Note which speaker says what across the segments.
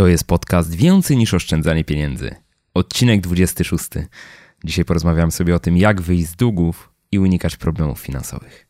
Speaker 1: To jest podcast Więcej niż oszczędzanie pieniędzy. Odcinek 26. Dzisiaj porozmawiam sobie o tym, jak wyjść z długów i unikać problemów finansowych.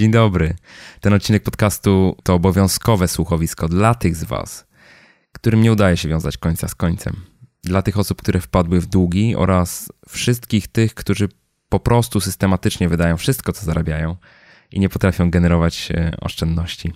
Speaker 1: Dzień dobry. Ten odcinek podcastu to obowiązkowe słuchowisko dla tych z Was, którym nie udaje się wiązać końca z końcem. Dla tych osób, które wpadły w długi oraz wszystkich tych, którzy po prostu systematycznie wydają wszystko, co zarabiają i nie potrafią generować oszczędności.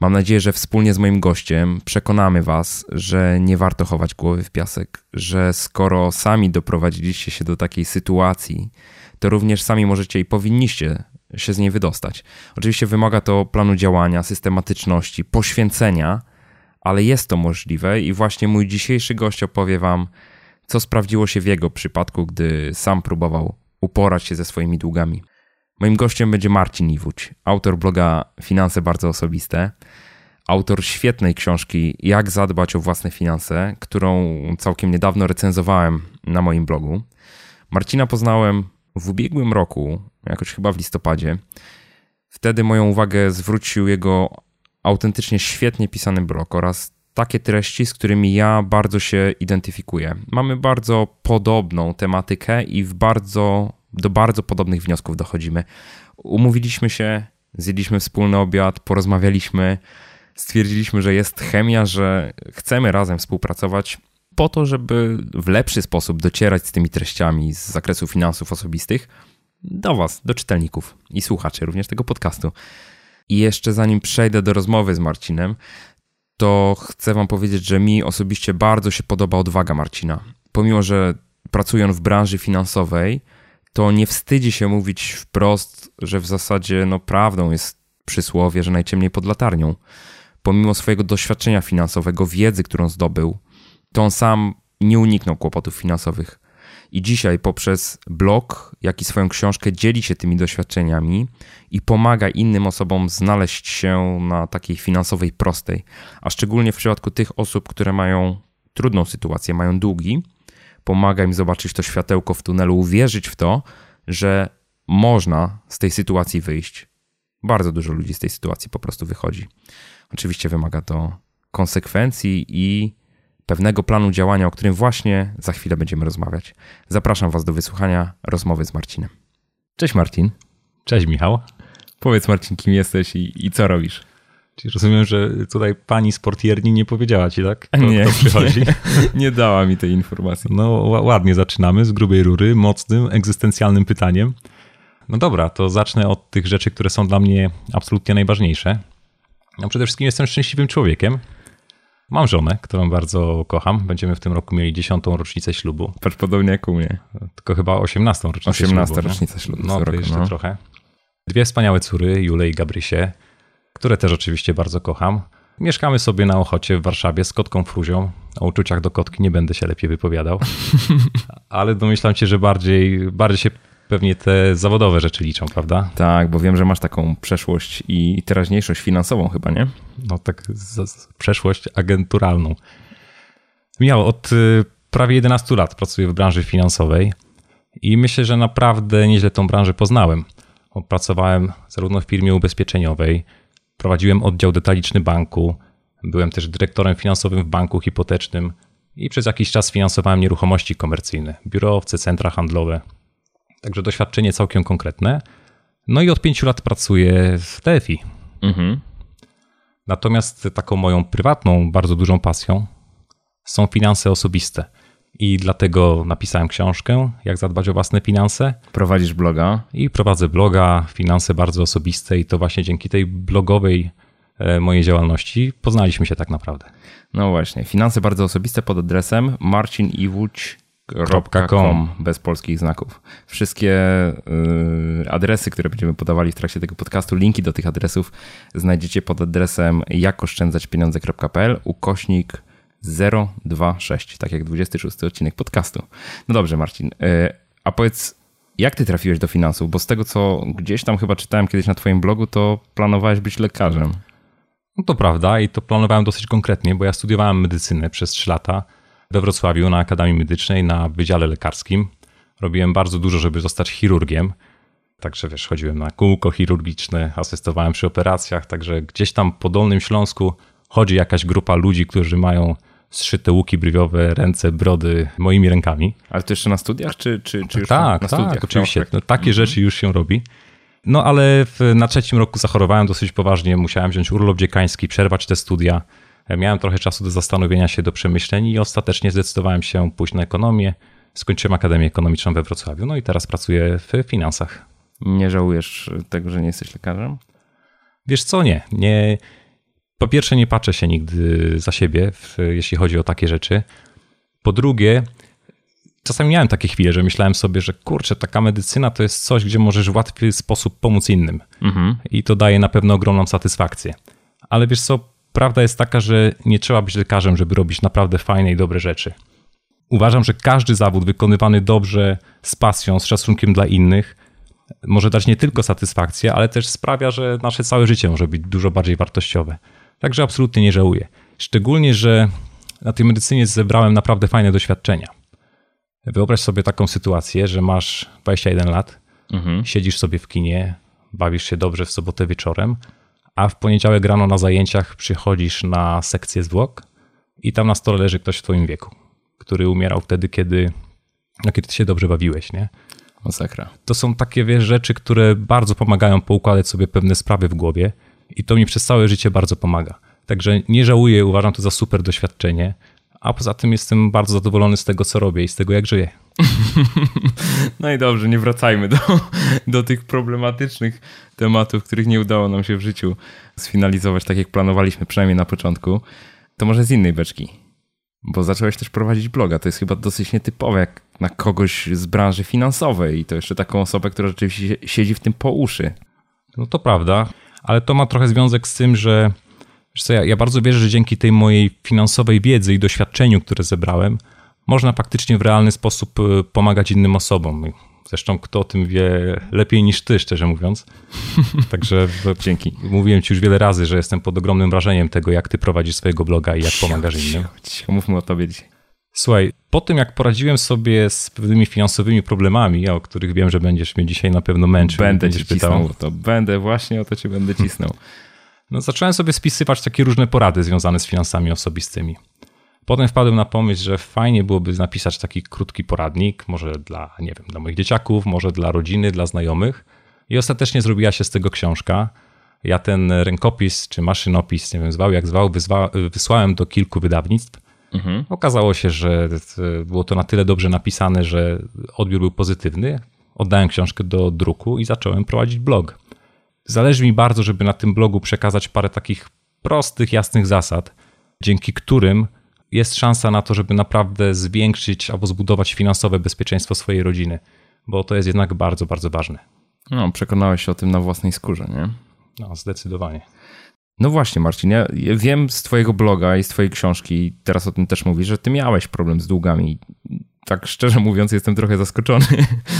Speaker 1: Mam nadzieję, że wspólnie z moim gościem przekonamy Was, że nie warto chować głowy w piasek, że skoro sami doprowadziliście się do takiej sytuacji, to również sami możecie i powinniście się z niej wydostać. Oczywiście wymaga to planu działania, systematyczności, poświęcenia, ale jest to możliwe i właśnie mój dzisiejszy gość opowie Wam, co sprawdziło się w jego przypadku, gdy sam próbował uporać się ze swoimi długami. Moim gościem będzie Marcin Iwódź, autor bloga Finanse Bardzo Osobiste, autor świetnej książki Jak zadbać o własne finanse, którą całkiem niedawno recenzowałem na moim blogu. Marcina poznałem w ubiegłym roku, jakoś chyba w listopadzie. Wtedy moją uwagę zwrócił jego autentycznie świetnie pisany blog oraz takie treści, z którymi ja bardzo się identyfikuję. Mamy bardzo podobną tematykę i w bardzo, do bardzo podobnych wniosków dochodzimy. Umówiliśmy się, zjedliśmy wspólny obiad, porozmawialiśmy, stwierdziliśmy, że jest chemia, że chcemy razem współpracować po to, żeby w lepszy sposób docierać z tymi treściami z zakresu finansów osobistych do Was, do czytelników i słuchaczy również tego podcastu. I jeszcze zanim przejdę do rozmowy z Marcinem, to chcę Wam powiedzieć, że mi osobiście bardzo się podoba odwaga Marcina. Pomimo, że pracuje on w branży finansowej, to nie wstydzi się mówić wprost, że w zasadzie no, prawdą jest przysłowie, że najciemniej pod latarnią. Pomimo swojego doświadczenia finansowego, wiedzy, którą zdobył, to on sam nie uniknął kłopotów finansowych. I dzisiaj poprzez blog, jak i swoją książkę dzieli się tymi doświadczeniami i pomaga innym osobom znaleźć się na takiej finansowej prostej. A szczególnie w przypadku tych osób, które mają trudną sytuację, mają długi, pomaga im zobaczyć to światełko w tunelu, uwierzyć w to, że można z tej sytuacji wyjść. Bardzo dużo ludzi z tej sytuacji po prostu wychodzi. Oczywiście wymaga to konsekwencji i pewnego planu działania, o którym właśnie za chwilę będziemy rozmawiać. Zapraszam Was do wysłuchania rozmowy z Marcinem. Cześć Marcin.
Speaker 2: Cześć Michał.
Speaker 1: Powiedz Marcin, kim jesteś i, i co robisz?
Speaker 2: Czyli rozumiem, że tutaj pani z portierni nie powiedziała ci, tak?
Speaker 1: Kto, nie, kto przychodzi? Nie, nie dała mi tej informacji.
Speaker 2: No ładnie zaczynamy z grubej rury, mocnym, egzystencjalnym pytaniem. No dobra, to zacznę od tych rzeczy, które są dla mnie absolutnie najważniejsze. No przede wszystkim jestem szczęśliwym człowiekiem. Mam żonę, którą bardzo kocham. Będziemy w tym roku mieli dziesiątą rocznicę ślubu.
Speaker 1: Podobnie jak u mnie.
Speaker 2: Tylko chyba osiemnastą rocznicę
Speaker 1: 18 ślubu. rocznicę ślubu.
Speaker 2: No, to jeszcze no. trochę. Dwie wspaniałe córy, Julę i Gabrysię, które też oczywiście bardzo kocham. Mieszkamy sobie na Ochocie w Warszawie z kotką Fruzią. O uczuciach do kotki nie będę się lepiej wypowiadał. Ale domyślam się, że bardziej, bardziej się pewnie te zawodowe rzeczy liczą, prawda?
Speaker 1: Tak, bo wiem, że masz taką przeszłość i teraźniejszość finansową chyba, nie?
Speaker 2: No tak, z, z, przeszłość agenturalną. Miał od y, prawie 11 lat pracuję w branży finansowej i myślę, że naprawdę nieźle tą branżę poznałem. Pracowałem zarówno w firmie ubezpieczeniowej, prowadziłem oddział detaliczny banku, byłem też dyrektorem finansowym w banku hipotecznym i przez jakiś czas finansowałem nieruchomości komercyjne, biurowce, centra handlowe, Także doświadczenie całkiem konkretne. No i od pięciu lat pracuję w TFI. Mhm. Natomiast taką moją prywatną, bardzo dużą pasją są finanse osobiste. I dlatego napisałem książkę, jak zadbać o własne finanse.
Speaker 1: Prowadzisz bloga.
Speaker 2: I prowadzę bloga, finanse bardzo osobiste, i to właśnie dzięki tej blogowej e, mojej działalności poznaliśmy się tak naprawdę.
Speaker 1: No właśnie, finanse bardzo osobiste pod adresem marciniwódź.com bez polskich znaków. Wszystkie y, adresy, które będziemy podawali w trakcie tego podcastu, linki do tych adresów znajdziecie pod adresem jakoszczędzaćpieniądze.pl ukośnik 026, tak jak 26 odcinek podcastu. No dobrze, Marcin. E, a powiedz, jak ty trafiłeś do finansów? Bo z tego, co gdzieś tam chyba czytałem kiedyś na twoim blogu, to planowałeś być lekarzem.
Speaker 2: No to prawda i to planowałem dosyć konkretnie, bo ja studiowałem medycynę przez 3 lata we Wrocławiu na Akademii Medycznej na Wydziale Lekarskim. Robiłem bardzo dużo, żeby zostać chirurgiem. Także wiesz, chodziłem na kółko chirurgiczne, asystowałem przy operacjach, także gdzieś tam po Dolnym Śląsku chodzi jakaś grupa ludzi, którzy mają zszyte łuki brwiowe, ręce, brody moimi rękami.
Speaker 1: Ale to jeszcze na studiach, czy, czy, czy już
Speaker 2: tak,
Speaker 1: na,
Speaker 2: tak,
Speaker 1: studiach?
Speaker 2: oczywiście. No, takie mhm. rzeczy już się robi. No ale w, na trzecim roku zachorowałem dosyć poważnie, musiałem wziąć urlop dziekański, przerwać te studia. Miałem trochę czasu do zastanowienia się, do przemyśleń i ostatecznie zdecydowałem się pójść na ekonomię. Skończyłem Akademię Ekonomiczną we Wrocławiu, no i teraz pracuję w finansach.
Speaker 1: Nie żałujesz tego, że nie jesteś lekarzem?
Speaker 2: Wiesz co, nie. nie po pierwsze, nie patrzę się nigdy za siebie, w, jeśli chodzi o takie rzeczy. Po drugie, czasami miałem takie chwile, że myślałem sobie, że kurczę, taka medycyna to jest coś, gdzie możesz w łatwy sposób pomóc innym. Mhm. I to daje na pewno ogromną satysfakcję. Ale wiesz co, prawda jest taka, że nie trzeba być lekarzem, żeby robić naprawdę fajne i dobre rzeczy. Uważam, że każdy zawód wykonywany dobrze, z pasją, z szacunkiem dla innych, może dać nie tylko satysfakcję, ale też sprawia, że nasze całe życie może być dużo bardziej wartościowe. Także absolutnie nie żałuję. Szczególnie, że na tej medycynie zebrałem naprawdę fajne doświadczenia. Wyobraź sobie taką sytuację, że masz 21 lat, mhm. siedzisz sobie w kinie, bawisz się dobrze w sobotę wieczorem, a w poniedziałek rano na zajęciach przychodzisz na sekcję zwłok i tam na stole leży ktoś w twoim wieku, który umierał wtedy, kiedy, no, kiedy ty się dobrze bawiłeś, nie?
Speaker 1: Masakra.
Speaker 2: To są takie wiesz, rzeczy, które bardzo pomagają poukładać sobie pewne sprawy w głowie i to mi przez całe życie bardzo pomaga. Także nie żałuję, uważam to za super doświadczenie, a poza tym jestem bardzo zadowolony z tego, co robię i z tego, jak żyję.
Speaker 1: No i dobrze, nie wracajmy do, do tych problematycznych tematów, których nie udało nam się w życiu sfinalizować tak, jak planowaliśmy, przynajmniej na początku. To może z innej beczki, bo zacząłeś też prowadzić bloga. To jest chyba dosyć nietypowe, jak na kogoś z branży finansowej i to jeszcze taką osobę, która rzeczywiście siedzi w tym po uszy.
Speaker 2: No to prawda ale to ma trochę związek z tym, że co, ja, ja bardzo wierzę, że dzięki tej mojej finansowej wiedzy i doświadczeniu, które zebrałem, można faktycznie w realny sposób y, pomagać innym osobom. Zresztą kto o tym wie lepiej niż ty, szczerze mówiąc. Także
Speaker 1: dzięki.
Speaker 2: Mówiłem ci już wiele razy, że jestem pod ogromnym wrażeniem tego, jak ty prowadzisz swojego bloga i jak pomagasz innym.
Speaker 1: Mówmy o tobie dzisiaj.
Speaker 2: Słuchaj, po tym jak poradziłem sobie z pewnymi finansowymi problemami, o których wiem, że będziesz mnie dzisiaj na pewno męczył.
Speaker 1: Będę cię pytał. to będę właśnie o to cię będę cisnął.
Speaker 2: No, zacząłem sobie spisywać takie różne porady związane z finansami osobistymi. Potem wpadłem na pomysł, że fajnie byłoby napisać taki krótki poradnik, może dla, nie wiem, dla moich dzieciaków, może dla rodziny, dla znajomych. I ostatecznie zrobiła się z tego książka. Ja ten rękopis, czy maszynopis, nie wiem, zwał jak zwał, wysłałem do kilku wydawnictw Mhm. Okazało się, że było to na tyle dobrze napisane, że odbiór był pozytywny. Oddałem książkę do druku i zacząłem prowadzić blog. Zależy mi bardzo, żeby na tym blogu przekazać parę takich prostych, jasnych zasad, dzięki którym jest szansa na to, żeby naprawdę zwiększyć albo zbudować finansowe bezpieczeństwo swojej rodziny, bo to jest jednak bardzo, bardzo ważne.
Speaker 1: No, przekonałeś się o tym na własnej skórze, nie?
Speaker 2: No, zdecydowanie.
Speaker 1: No właśnie, Marcin, ja wiem z Twojego bloga i z Twojej książki, teraz o tym też mówisz, że Ty miałeś problem z długami. Tak szczerze mówiąc, jestem trochę zaskoczony,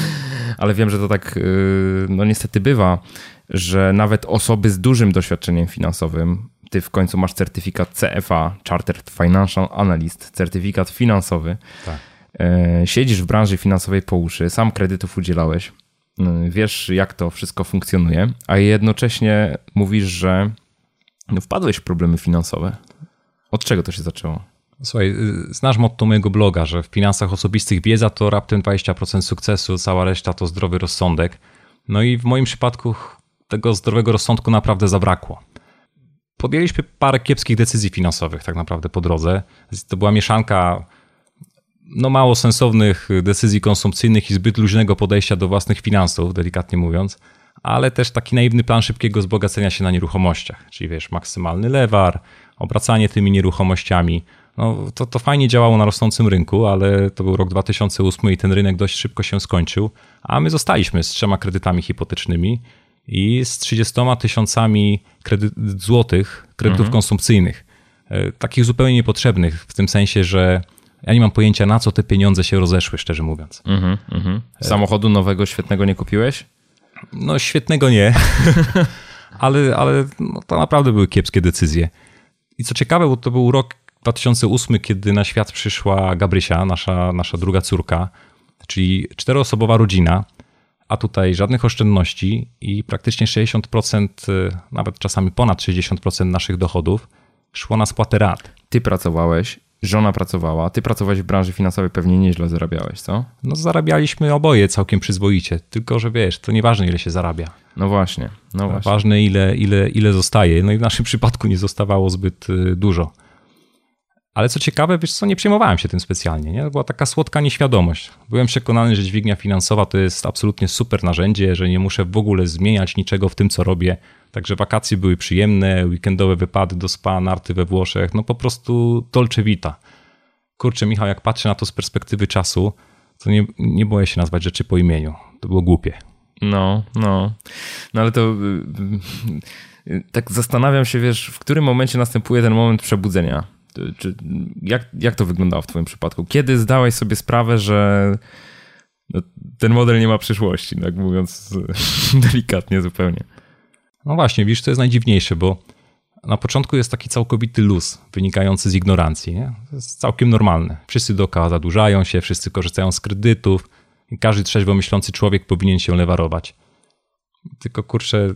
Speaker 1: ale wiem, że to tak, y, no niestety bywa, że nawet osoby z dużym doświadczeniem finansowym, Ty w końcu masz certyfikat CFA, Chartered Financial Analyst, certyfikat finansowy. Tak. E, siedzisz w branży finansowej po uszy, sam kredytów udzielałeś, y, wiesz jak to wszystko funkcjonuje, a jednocześnie mówisz, że no, wpadłeś w problemy finansowe. Od czego to się zaczęło?
Speaker 2: Słuchaj, y, znasz motto mojego bloga, że w finansach osobistych wiedza to raptem 20% sukcesu, cała reszta to zdrowy rozsądek. No i w moim przypadku tego zdrowego rozsądku naprawdę zabrakło. Podjęliśmy parę kiepskich decyzji finansowych tak naprawdę po drodze. To była mieszanka no mało sensownych decyzji konsumpcyjnych i zbyt luźnego podejścia do własnych finansów, delikatnie mówiąc, ale też taki naiwny plan szybkiego wzbogacenia się na nieruchomościach, czyli wiesz, maksymalny lewar, obracanie tymi nieruchomościami. No, to, to fajnie działało na rosnącym rynku, ale to był rok 2008 i ten rynek dość szybko się skończył, a my zostaliśmy z trzema kredytami hipotecznymi i z 30 tysiącami kredyt, złotych kredytów mhm. konsumpcyjnych. E, takich zupełnie niepotrzebnych, w tym sensie, że ja nie mam pojęcia, na co te pieniądze się rozeszły, szczerze mówiąc. Mhm,
Speaker 1: mhm. Samochodu nowego, świetnego nie kupiłeś?
Speaker 2: No, świetnego nie, ale, ale no, to naprawdę były kiepskie decyzje. I co ciekawe, bo to był rok 2008, kiedy na świat przyszła Gabrysia, nasza, nasza druga córka, czyli czteroosobowa rodzina, a tutaj żadnych oszczędności i praktycznie 60%, nawet czasami ponad 60% naszych dochodów szło na spłatę rat.
Speaker 1: Ty pracowałeś, żona pracowała, ty pracowałeś w branży finansowej, pewnie nieźle zarabiałeś, co?
Speaker 2: No zarabialiśmy oboje całkiem przyzwoicie, tylko że wiesz, to nieważne ile się zarabia.
Speaker 1: No właśnie, no właśnie.
Speaker 2: Ważne ile, ile, ile zostaje. No i w naszym przypadku nie zostawało zbyt y, dużo. Ale co ciekawe, wiesz co, nie przejmowałem się tym specjalnie. Nie? To była taka słodka nieświadomość. Byłem przekonany, że dźwignia finansowa to jest absolutnie super narzędzie, że nie muszę w ogóle zmieniać niczego w tym, co robię. Także wakacje były przyjemne, weekendowe wypady do spa, narty we Włoszech, no po prostu dolce vita. Kurczę, Michał, jak patrzę na to z perspektywy czasu, to nie, nie boję się nazwać rzeczy po imieniu. To było głupie.
Speaker 1: No, no. No ale to y, y, tak zastanawiam się, wiesz, w którym momencie następuje ten moment przebudzenia czy, jak, jak to wyglądało w Twoim przypadku? Kiedy zdałeś sobie sprawę, że no, ten model nie ma przyszłości, tak mówiąc delikatnie zupełnie?
Speaker 2: No właśnie, widzisz, to jest najdziwniejsze, bo na początku jest taki całkowity luz wynikający z ignorancji. Nie? To jest całkiem normalne. Wszyscy dookoła zadłużają się, wszyscy korzystają z kredytów i każdy trzeźwo myślący człowiek powinien się lewarować. Tylko kurczę,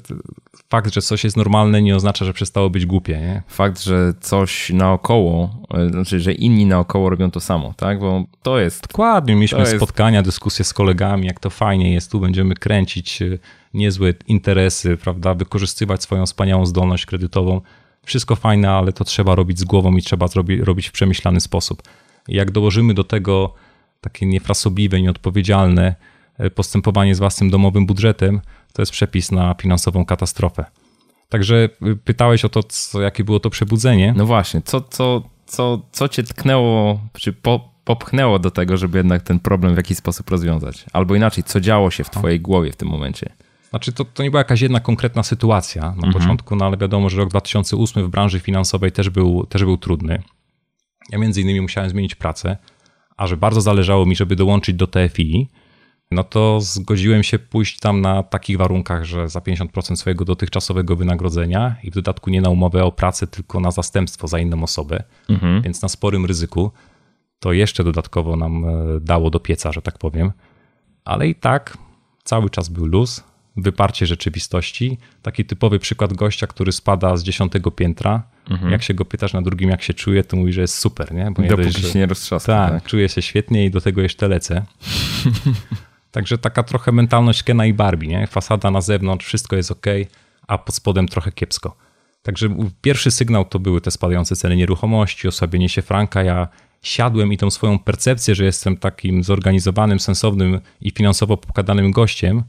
Speaker 2: fakt, że coś jest normalne, nie oznacza, że przestało być głupie. Nie?
Speaker 1: Fakt, że coś naokoło, e, znaczy, że inni naokoło robią to samo, tak? Bo to jest.
Speaker 2: Dokładnie, mieliśmy jest... spotkania, dyskusje z kolegami, jak to fajnie jest, tu będziemy kręcić e, niezłe interesy, prawda? Wykorzystywać swoją wspaniałą zdolność kredytową. Wszystko fajne, ale to trzeba robić z głową i trzeba zrobi, robić w przemyślany sposób. Jak dołożymy do tego takie niefrasobliwe, nieodpowiedzialne e, postępowanie z własnym domowym budżetem, to jest przepis na finansową katastrofę. Także y, pytałeś o to, co, jakie było to przebudzenie.
Speaker 1: No właśnie, co, co, co, co cię tknęło, czy po, popchnęło do tego, żeby jednak ten problem w jakiś sposób rozwiązać? Albo inaczej, co działo się w twojej głowie w tym momencie?
Speaker 2: Znaczy, to, to nie była jakaś jedna konkretna sytuacja na mhm. początku, no ale wiadomo, że rok 2008 w branży finansowej też był, też był trudny. Ja między innymi musiałem zmienić pracę, a że bardzo zależało mi, żeby dołączyć do TFI, no to zgodziłem się pójść tam na takich warunkach, że za 50% swojego dotychczasowego wynagrodzenia i w dodatku nie na umowę o pracę, tylko na zastępstwo za inną osobę, mhm. więc na sporym ryzyku. To jeszcze dodatkowo nam e, dało do pieca, że tak powiem. Ale i tak cały czas był luz, wyparcie rzeczywistości. Taki typowy przykład gościa, który spada z dziesiątego piętra. Mhm. Jak się go pytasz na drugim, jak się czuje, to mówi, że jest super, nie?
Speaker 1: Bo nie Dopóki dość, się nie roztrzasnę.
Speaker 2: Tak, tak, czuję się świetnie i do tego jeszcze lecę. Także taka trochę mentalność Kena i Barbie, nie? Fasada na zewnątrz, wszystko jest ok, a pod spodem trochę kiepsko. Także pierwszy sygnał to były te spadające ceny nieruchomości, osłabienie się franka. Ja siadłem i tą swoją percepcję, że jestem takim zorganizowanym, sensownym i finansowo pokadanym gościem,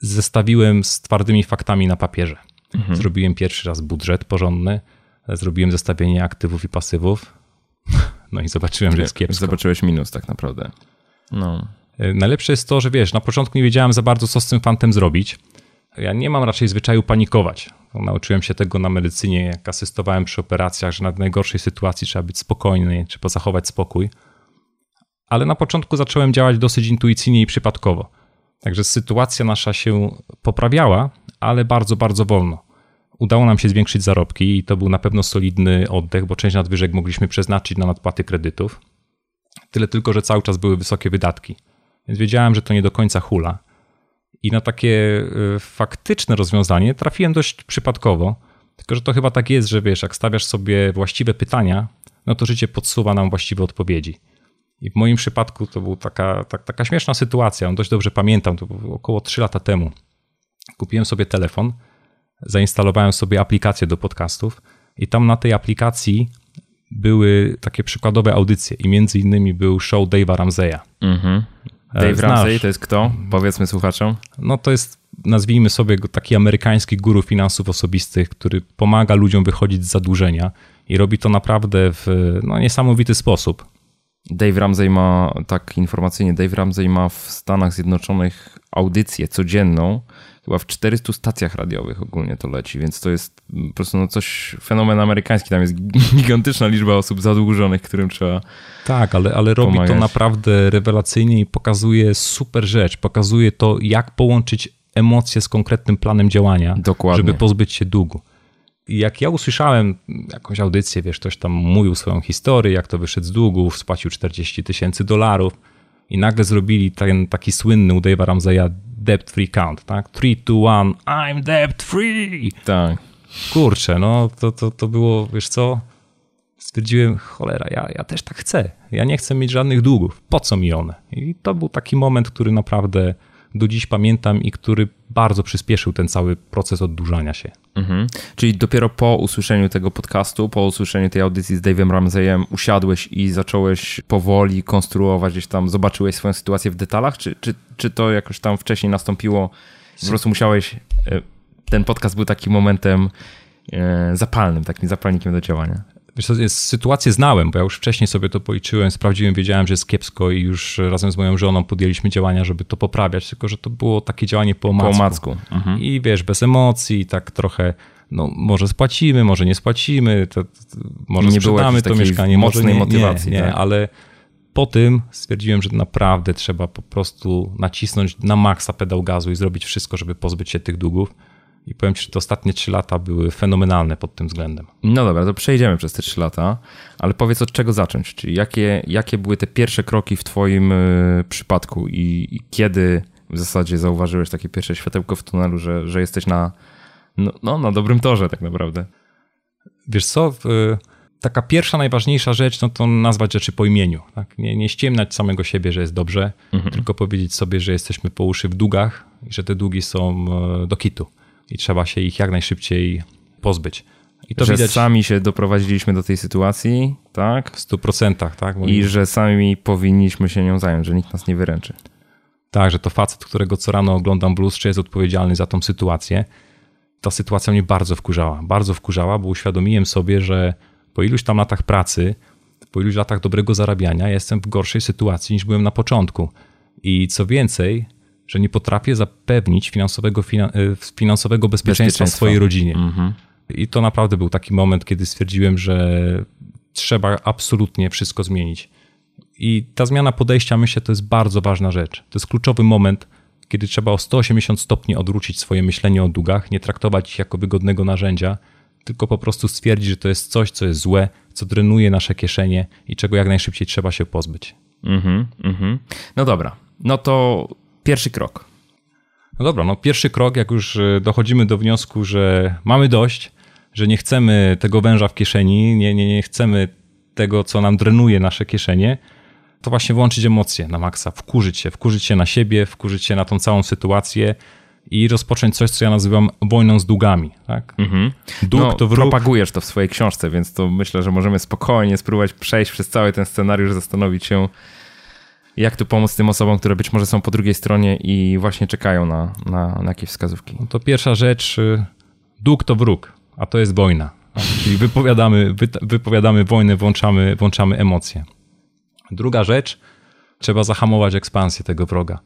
Speaker 2: zestawiłem z twardymi faktami na papierze. Mhm. Zrobiłem pierwszy raz budżet porządny, zrobiłem zestawienie aktywów i pasywów, no i zobaczyłem, że jest kiepsko.
Speaker 1: Zobaczyłeś minus tak naprawdę. No.
Speaker 2: E, najlepsze jest to, że wiesz, na początku nie wiedziałem za bardzo, co z tym fantem zrobić. Ja nie mam raczej zwyczaju panikować. Nauczyłem się tego na medycynie, jak asystowałem przy operacjach, że na najgorszej sytuacji trzeba być spokojny, trzeba zachować spokój. Ale na początku zacząłem działać dosyć intuicyjnie i przypadkowo. Także sytuacja nasza się poprawiała, ale bardzo, bardzo wolno. Udało nam się zwiększyć zarobki i to był na pewno solidny oddech, bo część nadwyżek mogliśmy przeznaczyć na nadpłaty kredytów. Tyle tylko, że cały czas były wysokie wydatki. Więc wiedziałem, że to nie do końca hula. I na takie y, faktyczne rozwiązanie trafiłem dość przypadkowo. Tylko, że to chyba tak jest, że wiesz, jak stawiasz sobie właściwe pytania, no to życie podsuwa nam właściwe odpowiedzi. I w moim przypadku to była taka, tak, taka śmieszna sytuacja. Dość dobrze pamiętam, to było około 3 lata temu. Kupiłem sobie telefon zainstalowałem sobie aplikację do podcastów i tam na tej aplikacji były takie przykładowe audycje i między innymi był show Dave'a Ramseya. Mhm.
Speaker 1: Dave Ramsey to jest kto? Powiedzmy słuchaczom.
Speaker 2: No to jest, nazwijmy sobie go taki amerykański guru finansów osobistych, który pomaga ludziom wychodzić z zadłużenia i robi to naprawdę w no, niesamowity sposób.
Speaker 1: Dave Ramsey ma, tak informacyjnie, Dave Ramsey ma w Stanach Zjednoczonych audycję codzienną, chyba w 400 stacjach radiowych ogólnie to leci, więc to jest po prostu no coś, fenomen amerykański, tam jest gigantyczna liczba osób zadłużonych, którym trzeba
Speaker 2: Tak, ale, ale robi to naprawdę rewelacyjnie i pokazuje super rzecz, pokazuje to, jak połączyć emocje z konkretnym planem działania, Dokładnie. żeby pozbyć się długu. I jak ja usłyszałem jakąś audycję, wiesz, ktoś tam mówił swoją historię, jak to wyszedł z długów, spłacił 40 tysięcy dolarów i nagle zrobili ten taki słynny u Dave'a Ramseya debt free count, tak? 3, 2, 1, I'm debt free!
Speaker 1: Tak.
Speaker 2: Kurczę, no to, to, to było, wiesz co, stwierdziłem, cholera, ja, ja też tak chcę. Ja nie chcę mieć żadnych długów. Po co mi one? I to był taki moment, który naprawdę do dziś pamiętam i który bardzo przyspieszył ten cały proces oddłużania się. Mhm.
Speaker 1: Czyli dopiero po usłyszeniu tego podcastu, po usłyszeniu tej audycji z Dave'em Ramseyem, usiadłeś i zacząłeś powoli konstruować gdzieś tam, zobaczyłeś swoją sytuację w detalach, czy, czy, czy to jakoś tam wcześniej nastąpiło? Po prostu musiałeś, e, ten podcast był takim momentem e, zapalnym, takim zapalnikiem do działania.
Speaker 2: Wiesz co, sytuację znałem, bo ja już wcześniej sobie to policzyłem, sprawdziłem, wiedziałem, że jest kiepsko i już razem z moją żoną podjęliśmy działania, żeby to poprawiać, tylko że to było takie działanie po omacku. Po omacku. Mhm. I wiesz, bez emocji, tak trochę no może spłacimy, może nie spłacimy, to, to może nie sprzedamy to mieszkanie,
Speaker 1: mocnej nie, motywacji.
Speaker 2: Nie, nie tak? ale po tym stwierdziłem, że naprawdę trzeba po prostu nacisnąć na maksa pedał gazu i zrobić wszystko, żeby pozbyć się tych długów. I powiem Ci, że te ostatnie trzy lata były fenomenalne pod tym względem.
Speaker 1: No dobra, to przejdziemy przez te trzy lata, ale powiedz od czego zacząć, czyli jakie, jakie były te pierwsze kroki w Twoim y, przypadku i, i kiedy w zasadzie zauważyłeś takie pierwsze światełko w tunelu, że, że jesteś na, no, no, na dobrym torze tak naprawdę?
Speaker 2: Wiesz co, taka pierwsza, najważniejsza rzecz, no to nazwać rzeczy po imieniu. Tak? Nie, nie ściemnać samego siebie, że jest dobrze, mhm. tylko powiedzieć sobie, że jesteśmy po uszy w długach i że te długi są e, do kitu i trzeba się ich jak najszybciej pozbyć. I
Speaker 1: to że widać... sami się doprowadziliśmy do tej sytuacji, tak?
Speaker 2: W stu procentach, tak?
Speaker 1: I że sami powinniśmy się nią zająć, że nikt nas nie wyręczy.
Speaker 2: Tak, że to facet, którego co rano oglądam w lustrze, jest odpowiedzialny za tą sytuację. Ta sytuacja mnie bardzo wkurzała. Bardzo wkurzała, bo uświadomiłem sobie, że po iluś tam latach pracy, po iluś latach dobrego zarabiania, jestem w gorszej sytuacji niż byłem na początku. I co więcej, że nie potrafię zapewnić finansowego, e, finansowego bezpieczeństwa, bezpieczeństwa. swojej rodzinie. Mhm. I to naprawdę był taki moment, kiedy stwierdziłem, że trzeba absolutnie wszystko zmienić. I ta zmiana podejścia, myślę, to jest bardzo ważna rzecz. To jest kluczowy moment, kiedy trzeba o 180 stopni odwrócić swoje myślenie o długach, nie traktować ich jako wygodnego narzędzia, tylko po prostu stwierdzić, że to jest coś, co jest złe, co drenuje nasze kieszenie i czego jak najszybciej trzeba się pozbyć. Mhm,
Speaker 1: mhm. No dobra, no to pierwszy krok.
Speaker 2: No dobra, no pierwszy krok, jak już e, dochodzimy do wniosku, że mamy dość, że nie chcemy tego węża w kieszeni, nie, nie, nie chcemy tego, co nam drenuje nasze kieszenie, to właśnie włączyć emocje na maksa, wkurzyć się, wkurzyć się na siebie, wkurzyć się na tą całą sytuację i rozpocząć coś, co ja nazywam wojną z długami. Tak? Mhm.
Speaker 1: Dług no, to wróg. Propagujesz to w swojej książce, więc to myślę, że możemy spokojnie spróbować przejść przez cały ten scenariusz, zastanowić się, jak tu pomóc tym osobom, które być może są po drugiej stronie i właśnie czekają na, na, na jakieś wskazówki.
Speaker 2: No to pierwsza rzecz, y, dług to wróg, a to jest wojna. Czyli wypowiadamy, wypowiadamy wojnę, włączamy, włączamy emocje. Druga rzecz, trzeba zahamować ekspansję tego wroga.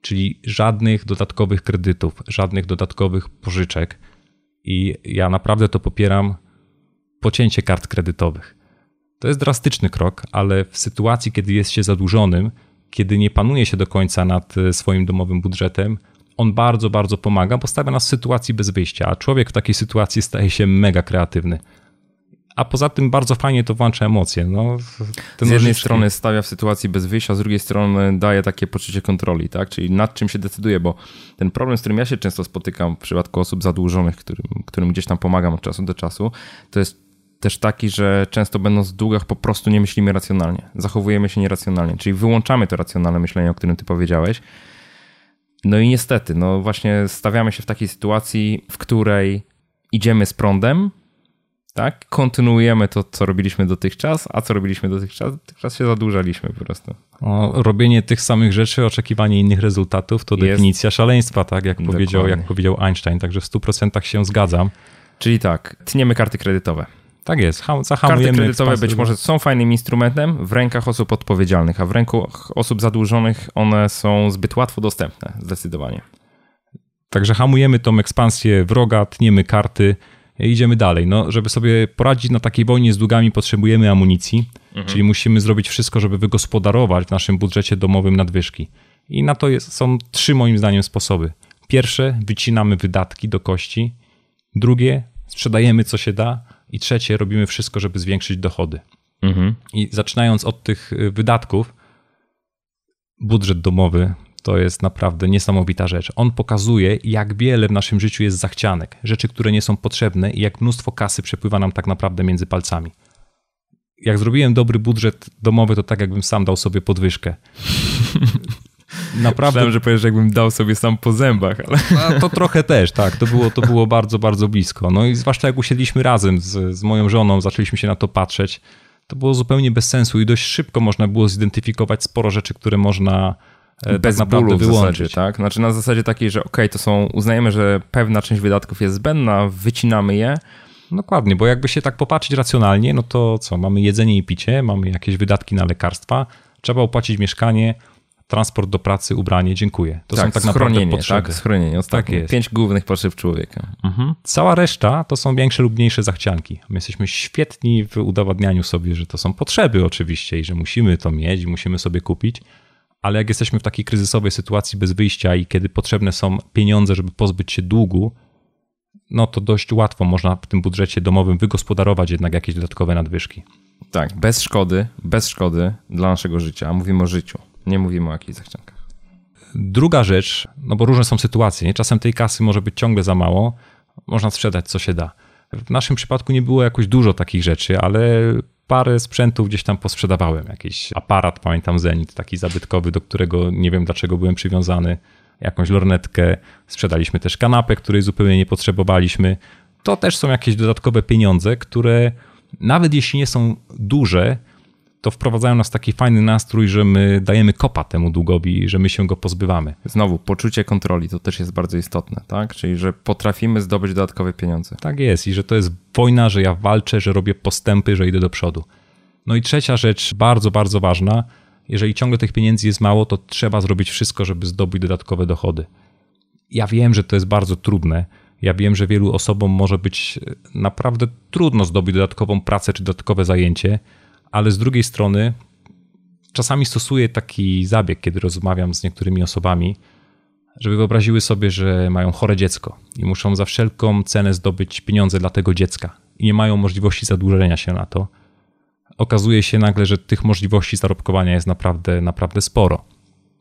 Speaker 2: Czyli żadnych dodatkowych kredytów, żadnych dodatkowych pożyczek. I ja naprawdę to popieram pocięcie kart kredytowych. To jest drastyczny krok, ale w sytuacji, kiedy jest się zadłużonym, kiedy nie panuje się do końca nad e, swoim domowym budżetem, on bardzo, bardzo pomaga, bo stawia nas w sytuacji bez wyjścia, a człowiek w takiej sytuacji staje się mega kreatywny. A poza tym bardzo fajnie to włącza emocje. No,
Speaker 1: z jednej strony stawia w sytuacji bez wyjścia, z drugiej strony daje takie poczucie kontroli, tak? Czyli nad czym się decyduje, bo ten problem, z którym ja się często spotykam w przypadku osób zadłużonych, którym, którym gdzieś tam pomagam od czasu do czasu, to jest też taki, że często będąc w długach po prostu nie myślimy racjonalnie, zachowujemy się nieracjonalnie, czyli wyłączamy to racjonalne myślenie, o którym ty powiedziałeś. No i niestety, no właśnie stawiamy się w takiej sytuacji, w której idziemy z prądem, tak? Kontynuujemy to, co robiliśmy dotychczas, a co robiliśmy dotychczas? Dotychczas się zadłużaliśmy po prostu.
Speaker 2: O, robienie tych samych rzeczy, oczekiwanie innych rezultatów to Jest. definicja szaleństwa, tak? Jak powiedział, jak powiedział Einstein, także w 100% się zgadzam.
Speaker 1: Czyli tak, tniemy karty kredytowe.
Speaker 2: Tak jest,
Speaker 1: zahamujemy. Karty kredytowe być może są fajnym instrumentem w rękach osób odpowiedzialnych, a w rękach osób zadłużonych one są zbyt łatwo dostępne, zdecydowanie.
Speaker 2: Także hamujemy tą ekspansję wroga, tniemy karty, idziemy dalej. No, żeby sobie poradzić na takiej wojnie z długami, potrzebujemy amunicji, mhm. czyli musimy zrobić wszystko, żeby wygospodarować w naszym budżecie domowym nadwyżki. I na to jest, są trzy moim zdaniem sposoby. Pierwsze, wycinamy wydatki do kości. Drugie, sprzedajemy co się da. I trzecie, robimy wszystko, żeby zwiększyć dochody. Mhm. I zaczynając od tych y, wydatków, budżet domowy to jest naprawdę niesamowita rzecz. On pokazuje, jak wiele w naszym życiu jest zachcianek, rzeczy, które nie są potrzebne i jak mnóstwo kasy przepływa nam tak naprawdę między palcami. Jak zrobiłem dobry budżet domowy, to tak jakbym sam dał sobie podwyżkę.
Speaker 1: Naprawdę. Myślałem, że powiesz, jakbym dał sobie sam po zębach, ale...
Speaker 2: No, to trochę też, tak. To było, to było bardzo, bardzo blisko. No i zwłaszcza jak usiedliśmy razem z, z moją żoną, zaczęliśmy się na to patrzeć, to było zupełnie bez sensu i dość szybko można było zidentyfikować sporo rzeczy, które można
Speaker 1: E, bez tak bólu w zasadzie, tak? Znaczy na zasadzie takiej, że ok, to są, uznajemy, że pewna część wydatków jest zbędna, wycinamy je.
Speaker 2: Dokładnie, bo jakby się tak popatrzeć racjonalnie, no to co, mamy jedzenie i picie, mamy jakieś wydatki na lekarstwa, trzeba opłacić mieszkanie, transport do pracy, ubranie, dziękuję. To tak, są tak naprawdę potrzeby.
Speaker 1: Tak, schronienie, ostatnie. Tak jest. Pięć głównych potrzeb człowieka. Mhm.
Speaker 2: Cała reszta to są większe lub mniejsze zachcianki. My jesteśmy świetni w udowadnianiu sobie, że to są potrzeby oczywiście i że musimy to mieć, musimy sobie kupić, ale jak jesteśmy w takiej kryzysowej sytuacji bez wyjścia i kiedy potrzebne są pieniądze, żeby pozbyć się długu, no to dość łatwo można w tym budżecie domowym wygospodarować jednak jakieś dodatkowe nadwyżki.
Speaker 1: Tak, bez szkody, bez szkody dla naszego życia. Mówimy o życiu, nie mówimy o jakichś zachciankach.
Speaker 2: Druga rzecz, no bo różne są sytuacje, nie? czasem tej kasy może być ciągle za mało, można sprzedać co się da. W naszym przypadku nie było jakoś dużo takich rzeczy, ale parę sprzętów gdzieś tam posprzedawałem. Jakiś aparat, pamiętam Zenit, taki zabytkowy, do którego nie wiem dlaczego byłem przywiązany. Jakąś lornetkę. Sprzedaliśmy też kanapę, której zupełnie nie potrzebowaliśmy. To też są jakieś dodatkowe pieniądze, które nawet jeśli nie są duże, to wprowadzają nas w taki fajny nastrój, że my dajemy kopa temu długowi, że my się go pozbywamy.
Speaker 1: Znowu, poczucie kontroli to też jest bardzo istotne, tak? Czyli, że potrafimy zdobyć dodatkowe pieniądze.
Speaker 2: Tak jest i że to jest wojna, że ja walczę, że robię postępy, że idę do przodu. No i trzecia rzecz, bardzo, bardzo ważna, jeżeli ciągle tych pieniędzy jest mało, to trzeba zrobić wszystko, żeby zdobyć dodatkowe dochody. Ja wiem, że to jest bardzo trudne. Ja wiem, że wielu osobom może być naprawdę trudno zdobyć dodatkową pracę czy dodatkowe zajęcie, ale z drugiej strony czasami stosuję taki zabieg, kiedy rozmawiam z niektórymi osobami, żeby wyobraziły sobie, że mają chore dziecko i muszą za wszelką cenę zdobyć pieniądze dla tego dziecka i nie mają możliwości zadłużenia się na to. Okazuje się nagle, że tych możliwości zarobkowania jest naprawdę, naprawdę sporo.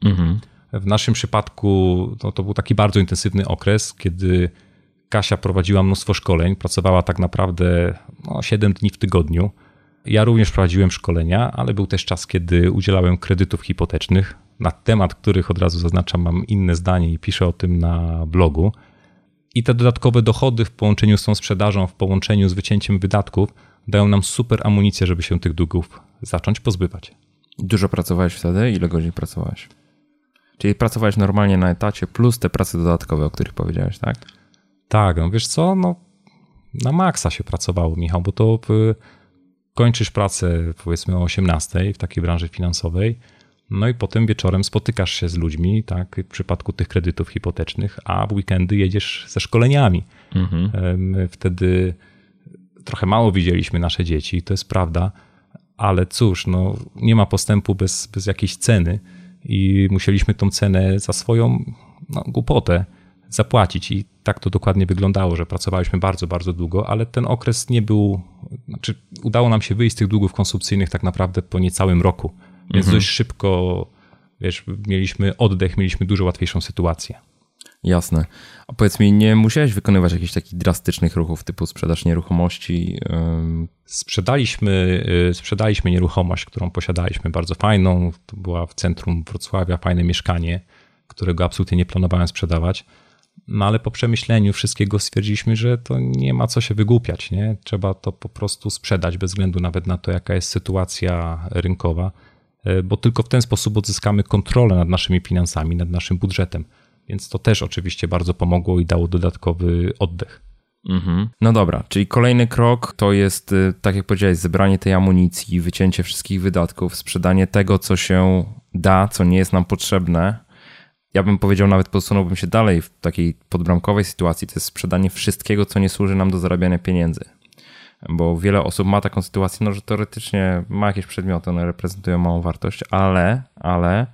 Speaker 2: Mhm. W naszym przypadku no, to był taki bardzo intensywny okres, kiedy Kasia prowadziła mnóstwo szkoleń, pracowała tak naprawdę no, 7 dni w tygodniu ja również prowadziłem szkolenia, ale był też czas, kiedy udzielałem kredytów hipotecznych, na temat których od razu zaznaczam, mam inne zdanie i piszę o tym na blogu. I te dodatkowe dochody w połączeniu z tą sprzedażą, w połączeniu z wycięciem wydatków, dają nam super amunicję, żeby się tych długów zacząć pozbywać.
Speaker 1: Dużo pracowałeś wtedy? Ile godzin pracowałeś? Czyli pracowałeś normalnie na etacie plus te prace dodatkowe, o których powiedziałeś, tak?
Speaker 2: Tak, no wiesz co, no na maksa się pracowało, Michał, bo to kończysz pracę powiedzmy o 18 w takiej branży finansowej, no i potem wieczorem spotykasz się z ludźmi, tak, w przypadku tych kredytów hipotecznych, a w weekendy jedziesz ze szkoleniami. Mhm. Wtedy trochę mało widzieliśmy nasze dzieci, to jest prawda, ale cóż, no, nie ma postępu bez, bez jakiejś ceny i musieliśmy tą cenę za swoją no, głupotę zapłacić. I tak to dokładnie wyglądało, że pracowaliśmy bardzo, bardzo długo, ale ten okres nie był, znaczy udało nam się wyjść z tych długów konsumpcyjnych tak naprawdę po niecałym roku, więc mhm. dość szybko, wiesz, mieliśmy oddech, mieliśmy dużo łatwiejszą sytuację.
Speaker 1: Jasne. A powiedz mi, nie musiałeś wykonywać jakichś takich drastycznych ruchów typu sprzedaż nieruchomości?
Speaker 2: Sprzedaliśmy, y, sprzedaliśmy nieruchomość, którą posiadaliśmy, bardzo fajną. To była w centrum Wrocławia, fajne mieszkanie, którego absolutnie nie planowałem sprzedawać No ale po przemyśleniu wszystkiego stwierdziliśmy, że to nie ma co się wygłupiać, nie? Trzeba to po prostu sprzedać bez względu nawet na to, jaka jest sytuacja rynkowa, e, bo tylko w ten sposób odzyskamy kontrolę nad naszymi finansami, nad naszym budżetem. Więc to też oczywiście bardzo pomogło i dało dodatkowy oddech.
Speaker 1: Mhm. No dobra, czyli kolejny krok to jest, y, tak jak powiedziałeś, zebranie tej amunicji, wycięcie wszystkich wydatków, sprzedanie tego, co się da, co nie jest nam potrzebne. Ja bym powiedział, nawet posunąłbym się dalej w takiej podbramkowej sytuacji, to jest sprzedanie wszystkiego, co nie służy nam do zarabiania pieniędzy. Bo wiele osób ma taką sytuację, no, że teoretycznie ma jakieś przedmioty, one reprezentują małą wartość, ale, ale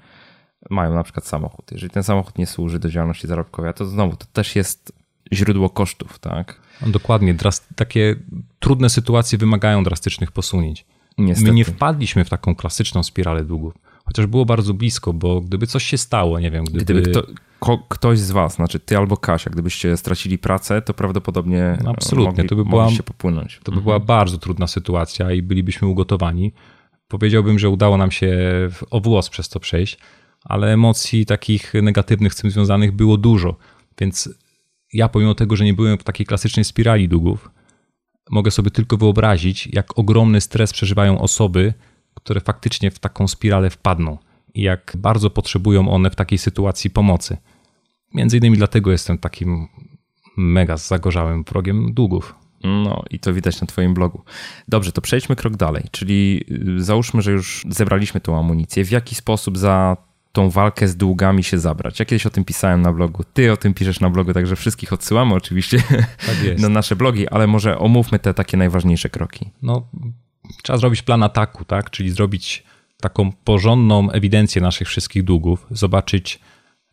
Speaker 1: mają na przykład samochód. Jeżeli ten samochód nie służy do działalności zarobkowej, to znowu to też jest źródło kosztów, tak?
Speaker 2: Dokładnie. takie trudne sytuacje wymagają drastycznych posunięć. Niestety. My nie wpadliśmy w taką klasyczną spiralę długów. Chociaż było bardzo blisko, bo gdyby coś się stało, nie wiem, gdyby...
Speaker 1: gdyby kto, ko, ktoś z was, znaczy ty albo Kasia, gdybyście stracili pracę, to prawdopodobnie no Absolutnie. Mogli, to by była, się popłynąć.
Speaker 2: To by mhm. była bardzo trudna sytuacja i bylibyśmy ugotowani. Powiedziałbym, że udało nam się o włos przez to przejść, ale emocji takich negatywnych z tym związanych było dużo, więc ja pomimo tego, że nie byłem w takiej klasycznej spirali długów, mogę sobie tylko wyobrazić, jak ogromny stres przeżywają osoby, które faktycznie w taką spiralę wpadną i jak bardzo potrzebują one w takiej sytuacji pomocy. Między innymi dlatego jestem takim mega zagorzałym wrogiem długów.
Speaker 1: No i to widać na Twoim blogu. Dobrze, to przejdźmy krok dalej. Czyli y, załóżmy, że już zebraliśmy tą amunicję. W jaki sposób za tą walkę z długami się zabrać. Ja kiedyś o tym pisałem na blogu, ty o tym piszesz na blogu, także wszystkich odsyłamy oczywiście tak na nasze blogi, ale może omówmy te takie najważniejsze kroki.
Speaker 2: No, trzeba zrobić plan ataku, tak? Czyli zrobić taką porządną ewidencję naszych wszystkich długów, zobaczyć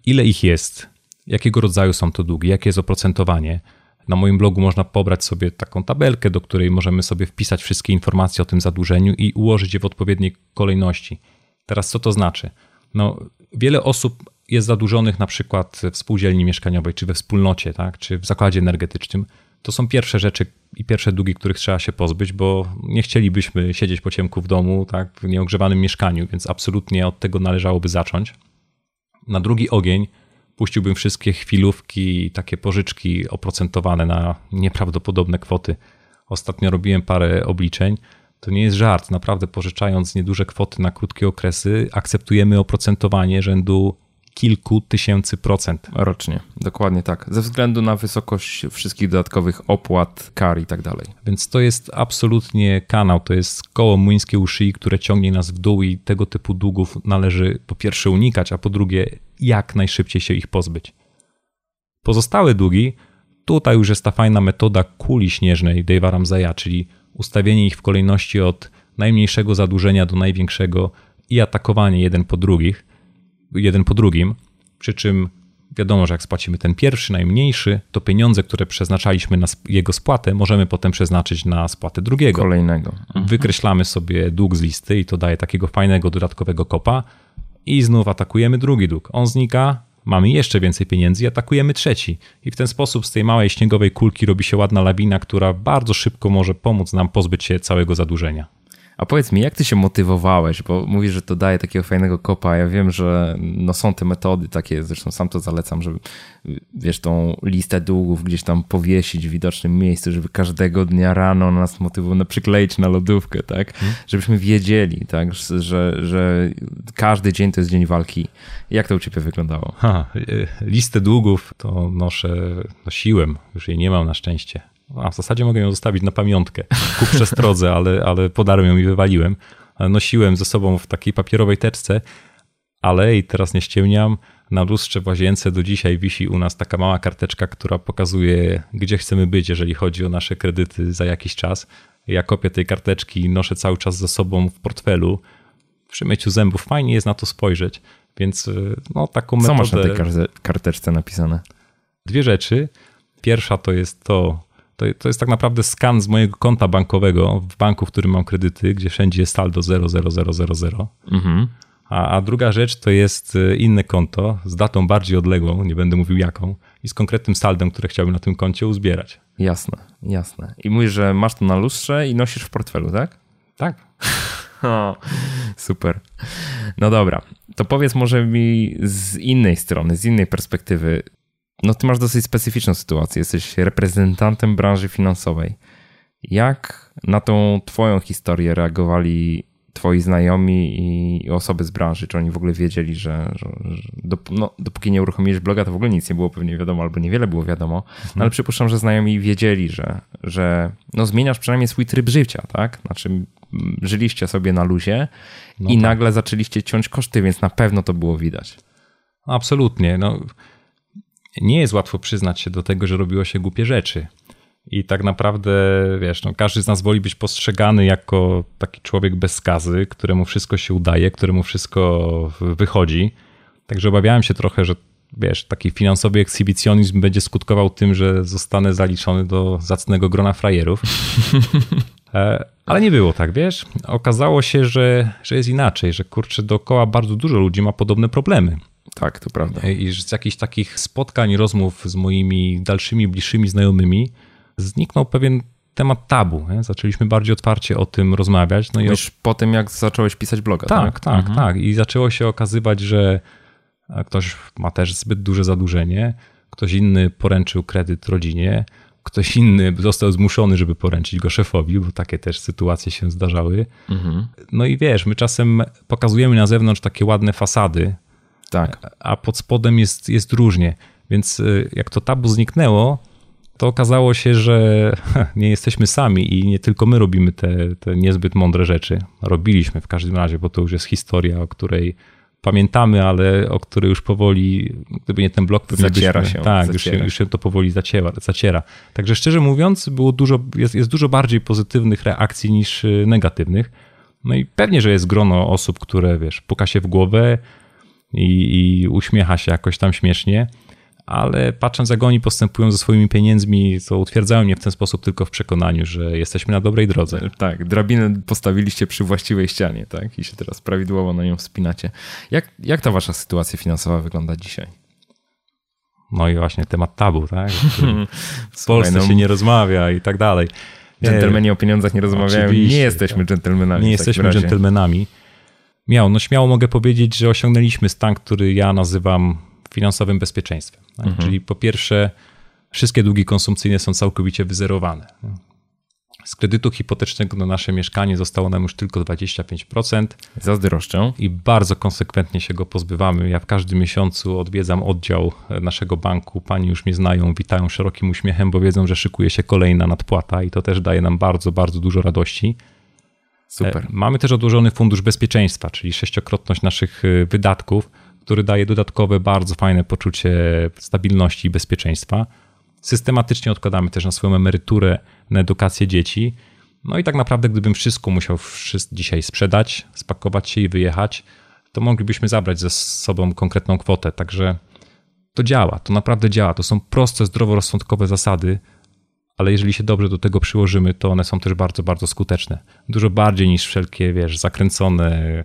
Speaker 2: ile ich jest, jakiego rodzaju są to długi, jakie jest oprocentowanie. Na moim blogu można pobrać sobie taką tabelkę, do której możemy sobie wpisać wszystkie informacje o tym zadłużeniu i ułożyć je w odpowiedniej kolejności. Teraz co to znaczy? No, wiele osób jest zadłużonych na przykład w spółdzielni mieszkaniowej, czy we wspólnocie, tak, czy w zakładzie energetycznym. To są pierwsze rzeczy i pierwsze długi, których trzeba się pozbyć, bo nie chcielibyśmy siedzieć po ciemku w domu, tak, w nieogrzewanym mieszkaniu, więc absolutnie od tego należałoby zacząć. Na drugi ogień puściłbym wszystkie chwilówki, takie pożyczki oprocentowane na nieprawdopodobne kwoty. Ostatnio robiłem parę obliczeń to nie jest żart. Naprawdę pożyczając nieduże kwoty na krótkie okresy, akceptujemy oprocentowanie rzędu kilku tysięcy procent.
Speaker 1: Rocznie, dokładnie tak. Ze względu na wysokość wszystkich dodatkowych opłat, kar i tak dalej.
Speaker 2: Więc to jest absolutnie kanał, to jest koło młyńskie u szyi, które ciągnie nas w dół i tego typu długów należy po pierwsze unikać, a po drugie jak najszybciej się ich pozbyć. Pozostałe długi, tutaj już jest ta fajna metoda kuli śnieżnej Dave'a Ramsaya, czyli ustawienie ich w kolejności od najmniejszego zadłużenia do największego i atakowanie jeden po drugich, jeden po drugim, przy czym wiadomo, że jak spłacimy ten pierwszy, najmniejszy, to pieniądze, które przeznaczaliśmy na jego spłatę, możemy potem przeznaczyć na spłatę drugiego.
Speaker 1: Kolejnego. Mhm.
Speaker 2: Wykreślamy sobie dług z listy i to daje takiego fajnego dodatkowego kopa i znów atakujemy drugi dług. On znika, mamy jeszcze więcej pieniędzy i atakujemy trzeci. I w ten sposób z tej małej śniegowej kulki robi się ładna lawina, która bardzo szybko może pomóc nam pozbyć się całego zadłużenia.
Speaker 1: A powiedz mi, jak ty się motywowałeś, bo mówisz, że to daje takiego fajnego kopa. Ja wiem, że no są te metody takie, zresztą sam to zalecam, żeby wiesz, tą listę długów gdzieś tam powiesić w widocznym miejscu, żeby każdego dnia rano nas motywować, no, przykleić na lodówkę, tak? Hmm. Żebyśmy wiedzieli, tak, że, że każdy dzień to jest dzień walki. Jak to u ciebie wyglądało? Ha,
Speaker 2: y, listę długów to noszę, nosiłem, już jej nie mam na szczęście a w zasadzie mogę ją zostawić na pamiątkę ku przestrodze, ale, ale podarłem ją i wywaliłem. Nosiłem ze sobą w takiej papierowej teczce, ale i teraz nie ściemniam, na lustrze w łazience do dzisiaj wisi u nas taka mała karteczka, która pokazuje, gdzie chcemy być, jeżeli chodzi o nasze kredyty za jakiś czas. Ja kopię tej karteczki noszę cały czas ze sobą w portfelu. Przy myciu zębów fajnie jest na to spojrzeć, więc no taką
Speaker 1: Co metodę... Co masz na tej karteczce napisane?
Speaker 2: Dwie rzeczy. Pierwsza to jest to, to, to jest tak naprawdę skan z mojego konta bankowego w banku, w którym mam kredyty, gdzie wszędzie jest saldo 00000. Mhm. A, a druga rzecz to jest e, inne konto z datą bardziej odległą, nie będę mówił jaką, i z konkretnym saldem, które chciałbym na tym koncie uzbierać.
Speaker 1: Jasne, jasne. I mówisz, że masz to na lustrze i nosisz w portfelu, tak?
Speaker 2: Tak.
Speaker 1: O, super. No dobra, to powiedz może mi z innej strony, z innej perspektywy, no ty masz dosyć specyficzną sytuację. Jesteś reprezentantem branży finansowej. Jak na tą twoją historię reagowali twoi znajomi i osoby z branży? Czy oni w ogóle wiedzieli, że, że, że dop no, dopóki nie uruchomiłeś bloga, to w ogóle nic nie było pewnie wiadomo, albo niewiele było wiadomo, no, ale przypuszczam, że znajomi wiedzieli, że, że no, zmieniasz przynajmniej swój tryb życia, tak? Znaczy żyliście sobie na luzie no i tak. nagle zaczęliście ciąć koszty, więc na pewno to było widać.
Speaker 2: Absolutnie. No, nie jest łatwo przyznać się do tego, że robiło się głupie rzeczy. I tak naprawdę, wiesz, no, każdy z nas woli być postrzegany jako taki człowiek bez skazy, któremu wszystko się udaje, któremu wszystko wychodzi. Także obawiałem się trochę, że wiesz, taki finansowy ekshibicjonizm będzie skutkował tym, że zostanę zaliczony do zacnego grona frajerów. E, ale nie było tak, wiesz? Okazało się, że, że jest inaczej, że kurczę, dookoła bardzo dużo ludzi ma podobne problemy.
Speaker 1: Tak, to prawda.
Speaker 2: I z jakichś takich spotkań, rozmów z moimi dalszymi, bliższymi znajomymi zniknął pewien temat tabu. Nie? Zaczęliśmy bardziej otwarcie o tym rozmawiać.
Speaker 1: No Już i po tym, jak zacząłeś pisać bloga,
Speaker 2: tak? Tak, tak, mhm. tak. I zaczęło się okazywać, że ktoś ma też zbyt duże zadłużenie, ktoś inny poręczył kredyt rodzinie, ktoś inny został zmuszony, żeby poręczyć go szefowi, bo takie też sytuacje się zdarzały. Mhm. No i wiesz, my czasem pokazujemy na zewnątrz takie ładne fasady, tak. a pod spodem jest, jest różnie. Więc y, jak to tabu zniknęło, to okazało się, że nie jesteśmy sami i nie tylko my robimy te, te niezbyt mądre rzeczy. Robiliśmy w każdym razie, bo to już jest historia, o której pamiętamy, ale o której już powoli, gdyby nie ten blok,
Speaker 1: pewnie zaciera byśmy, się.
Speaker 2: Tak, zaciera. Już, się, już się to powoli zaciera, zaciera. Także szczerze mówiąc, było dużo, jest, jest dużo bardziej pozytywnych reakcji niż y, negatywnych. No i pewnie, że jest grono osób, które, wiesz, puka się w głowę i, i uśmiecha się jakoś tam śmiesznie, ale patrząc jak oni postępują ze swoimi pieniędzmi, to utwierdzają mnie w ten sposób tylko w przekonaniu, że jesteśmy na dobrej drodze.
Speaker 1: Tak, drabinę postawiliście przy właściwej ścianie, tak? I się teraz prawidłowo na nią wspinacie. Jak, jak ta wasza sytuacja finansowa wygląda dzisiaj?
Speaker 2: No i właśnie temat tabu, tak? W Polsce no, się nie rozmawia i tak dalej.
Speaker 1: Dżentelmeni o pieniądzach nie rozmawiają. Oczywiście, nie jesteśmy dżentelmenami.
Speaker 2: Nie jesteśmy dżentelmenami. Miał, no śmiało mogę powiedzieć, że osiągnęliśmy stan, który ja nazywam finansowym bezpieczeństwem. Tak? Mhm. Czyli po pierwsze, wszystkie długi konsumpcyjne są całkowicie wyzerowane. Z kredytu hipotecznego na nasze mieszkanie zostało nam już tylko 25%.
Speaker 1: Zazdroszczę.
Speaker 2: I bardzo konsekwentnie się go pozbywamy. Ja w każdym miesiącu odwiedzam oddział naszego banku. Pani już mnie znają, witają szerokim uśmiechem, bo wiedzą, że szykuje się kolejna nadpłata i to też daje nam bardzo, bardzo dużo radości.
Speaker 1: Super. E,
Speaker 2: mamy też odłożony fundusz bezpieczeństwa, czyli sześciokrotność naszych e, wydatków który daje dodatkowe, bardzo fajne poczucie stabilności i bezpieczeństwa. Systematycznie odkładamy też na swoją emeryturę, na edukację dzieci. No i tak naprawdę, gdybym wszystko musiał dzisiaj sprzedać, spakować się i wyjechać, to moglibyśmy zabrać ze sobą konkretną kwotę. Także to działa, to naprawdę działa. To są proste, zdroworozsądkowe zasady, ale jeżeli się dobrze do tego przyłożymy, to one są też bardzo, bardzo skuteczne. Dużo bardziej niż wszelkie, wiesz, zakręcone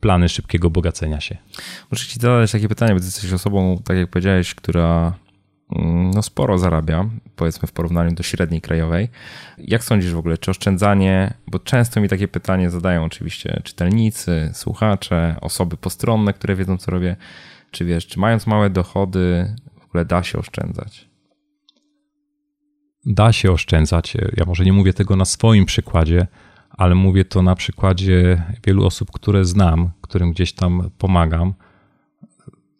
Speaker 2: plany szybkiego bogacenia się.
Speaker 1: Muszę ci zadać takie pytanie, bo ty jesteś osobą, tak jak powiedziałeś, która mm, no sporo zarabia, powiedzmy w porównaniu do średniej krajowej. Jak sądzisz w ogóle, czy oszczędzanie, bo często mi takie pytanie zadają oczywiście czytelnicy, słuchacze, osoby postronne, które wiedzą co robię, czy wiesz, czy mając małe dochody w ogóle da się oszczędzać?
Speaker 2: Da się oszczędzać. Ja może nie mówię tego na swoim przykładzie, ale mówię to na przykładzie wielu osób, które znam, którym gdzieś tam pomagam.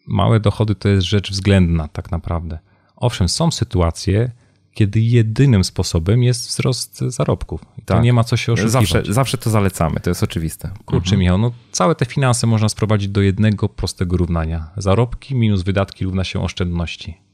Speaker 2: Małe dochody to jest rzecz względna, tak naprawdę. Owszem, są sytuacje, kiedy jedynym sposobem jest wzrost zarobków. I tak. To nie ma co się oszukiwać.
Speaker 1: Zawsze, zawsze to zalecamy, to jest oczywiste.
Speaker 2: Kurczę, mhm. Michał, no całe te finanse można sprowadzić do jednego prostego równania. Zarobki minus wydatki równa się oszczędności.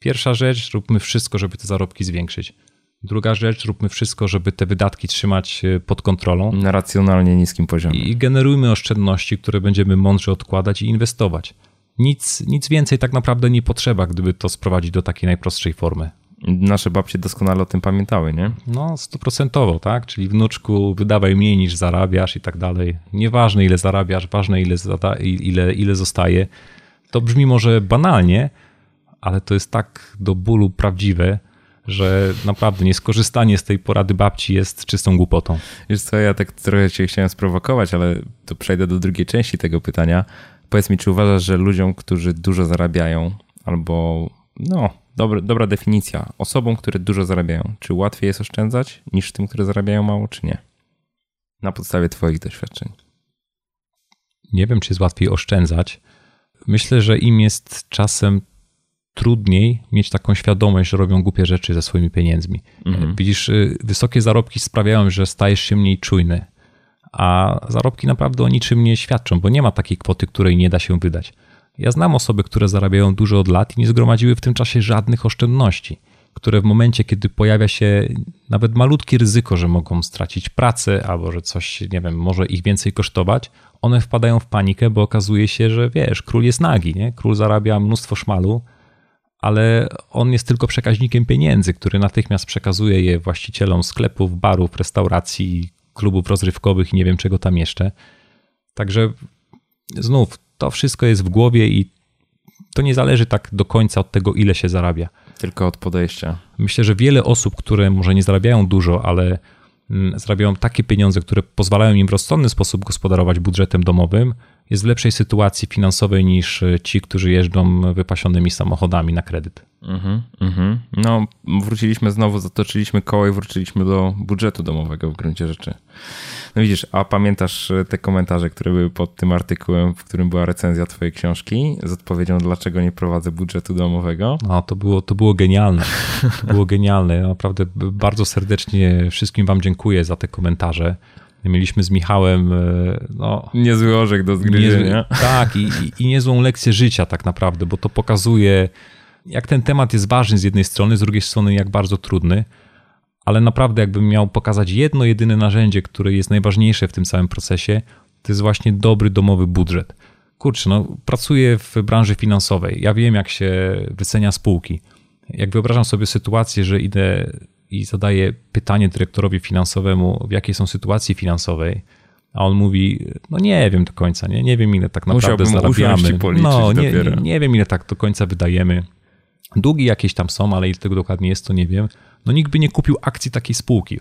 Speaker 2: Pierwsza rzecz, róbmy wszystko, żeby te zarobki zwiększyć. Druga rzecz, róbmy wszystko, żeby te wydatki trzymać e, pod kontrolą.
Speaker 1: Na racjonalnie niskim poziomie.
Speaker 2: I generujmy oszczędności, które będziemy mądrze odkładać i inwestować. Nic, nic więcej tak naprawdę nie potrzeba, gdyby to sprowadzić do takiej najprostszej formy.
Speaker 1: Nasze babcie doskonale o tym pamiętały, nie?
Speaker 2: No, stuprocentowo, tak? Czyli wnuczku, wydawaj mniej niż zarabiasz i tak dalej. Nieważne ile zarabiasz, ważne ile, ile, ile zostaje. To brzmi może banalnie, ale to jest tak do bólu prawdziwe, że naprawdę nieskorzystanie z tej porady babci jest czystą głupotą.
Speaker 1: Wiesz co, ja tak trochę cię chciałem sprowokować, ale to przejdę do drugiej części tego pytania. Powiedz mi, czy uważasz, że ludziom, którzy dużo zarabiają albo no, dobra, dobra definicja. Osobom, które dużo zarabiają. Czy łatwiej jest oszczędzać niż tym, które zarabiają mało, czy nie? Na podstawie Twoich doświadczeń.
Speaker 2: Nie wiem, czy jest łatwiej oszczędzać. Myślę, że im jest czasem trudniej mieć taką świadomość, że robią głupie rzeczy ze swoimi pieniędzmi. Mhm. Widzisz, y, wysokie zarobki sprawiają, że stajesz się mniej czujny, a zarobki naprawdę o niczym nie świadczą, bo nie ma takiej kwoty, której nie da się wydać. Ja znam osoby, które zarabiają dużo od lat i nie zgromadziły w tym czasie żadnych oszczędności, które w momencie, kiedy pojawia się nawet malutkie ryzyko, że mogą stracić pracę albo że coś, nie wiem, może ich więcej kosztować, one wpadają w panikę, bo okazuje się, że wiesz, król jest nagi, nie? Król zarabia mnóstwo szmalu, ale on jest tylko przekaźnikiem pieniędzy, który natychmiast przekazuje je właścicielom sklepów, barów, restauracji, klubów rozrywkowych i nie wiem czego tam jeszcze. Także znów to wszystko jest w głowie i to nie zależy tak do końca od tego, ile się zarabia.
Speaker 1: Tylko od podejścia.
Speaker 2: Myślę, że wiele osób, które może nie zarabiają dużo, ale zarabiają takie pieniądze, które pozwalają im w rozsądny sposób gospodarować budżetem domowym, jest w lepszej sytuacji finansowej niż e, ci, którzy jeżdżą wypasionymi samochodami na kredyt. Mhm,
Speaker 1: mhm. No, wróciliśmy znowu, zatoczyliśmy koło i wróciliśmy do budżetu domowego w gruncie rzeczy. No widzisz, a pamiętasz e, te komentarze, które były pod tym artykułem, w którym była recenzja twojej książki z odpowiedzią, dlaczego nie prowadzę budżetu domowego?
Speaker 2: No, to było, to było genialne. To było genialne. Naprawdę bardzo serdecznie wszystkim wam dziękuję za te komentarze. Mieliśmy z Michałem e, no,
Speaker 1: niezły orzech do zgryzienia.
Speaker 2: tak, i, i niezłą lekcję życia tak naprawdę, bo to pokazuje, jak ten temat jest ważny z jednej strony, z drugiej strony jak bardzo trudny, ale naprawdę jakbym miał pokazać jedno jedyne narzędzie, które jest najważniejsze w tym całym procesie, to jest właśnie dobry domowy budżet. Kurczę, no pracuję w branży finansowej, ja wiem jak się wycenia spółki. Jak wyobrażam sobie sytuację, że idę i zadaję pytanie dyrektorowi finansowemu, w jakiej są sytuacji finansowej, a on mówi, no nie wiem do końca, nie, nie wiem ile tak naprawdę Musiałbym zarabiamy. No, nie, nie, nie wiem ile tak do końca wydajemy. Długi jakieś tam są, ale ile tego dokładnie jest, to nie wiem. No nikt by nie kupił akcji takiej spółki.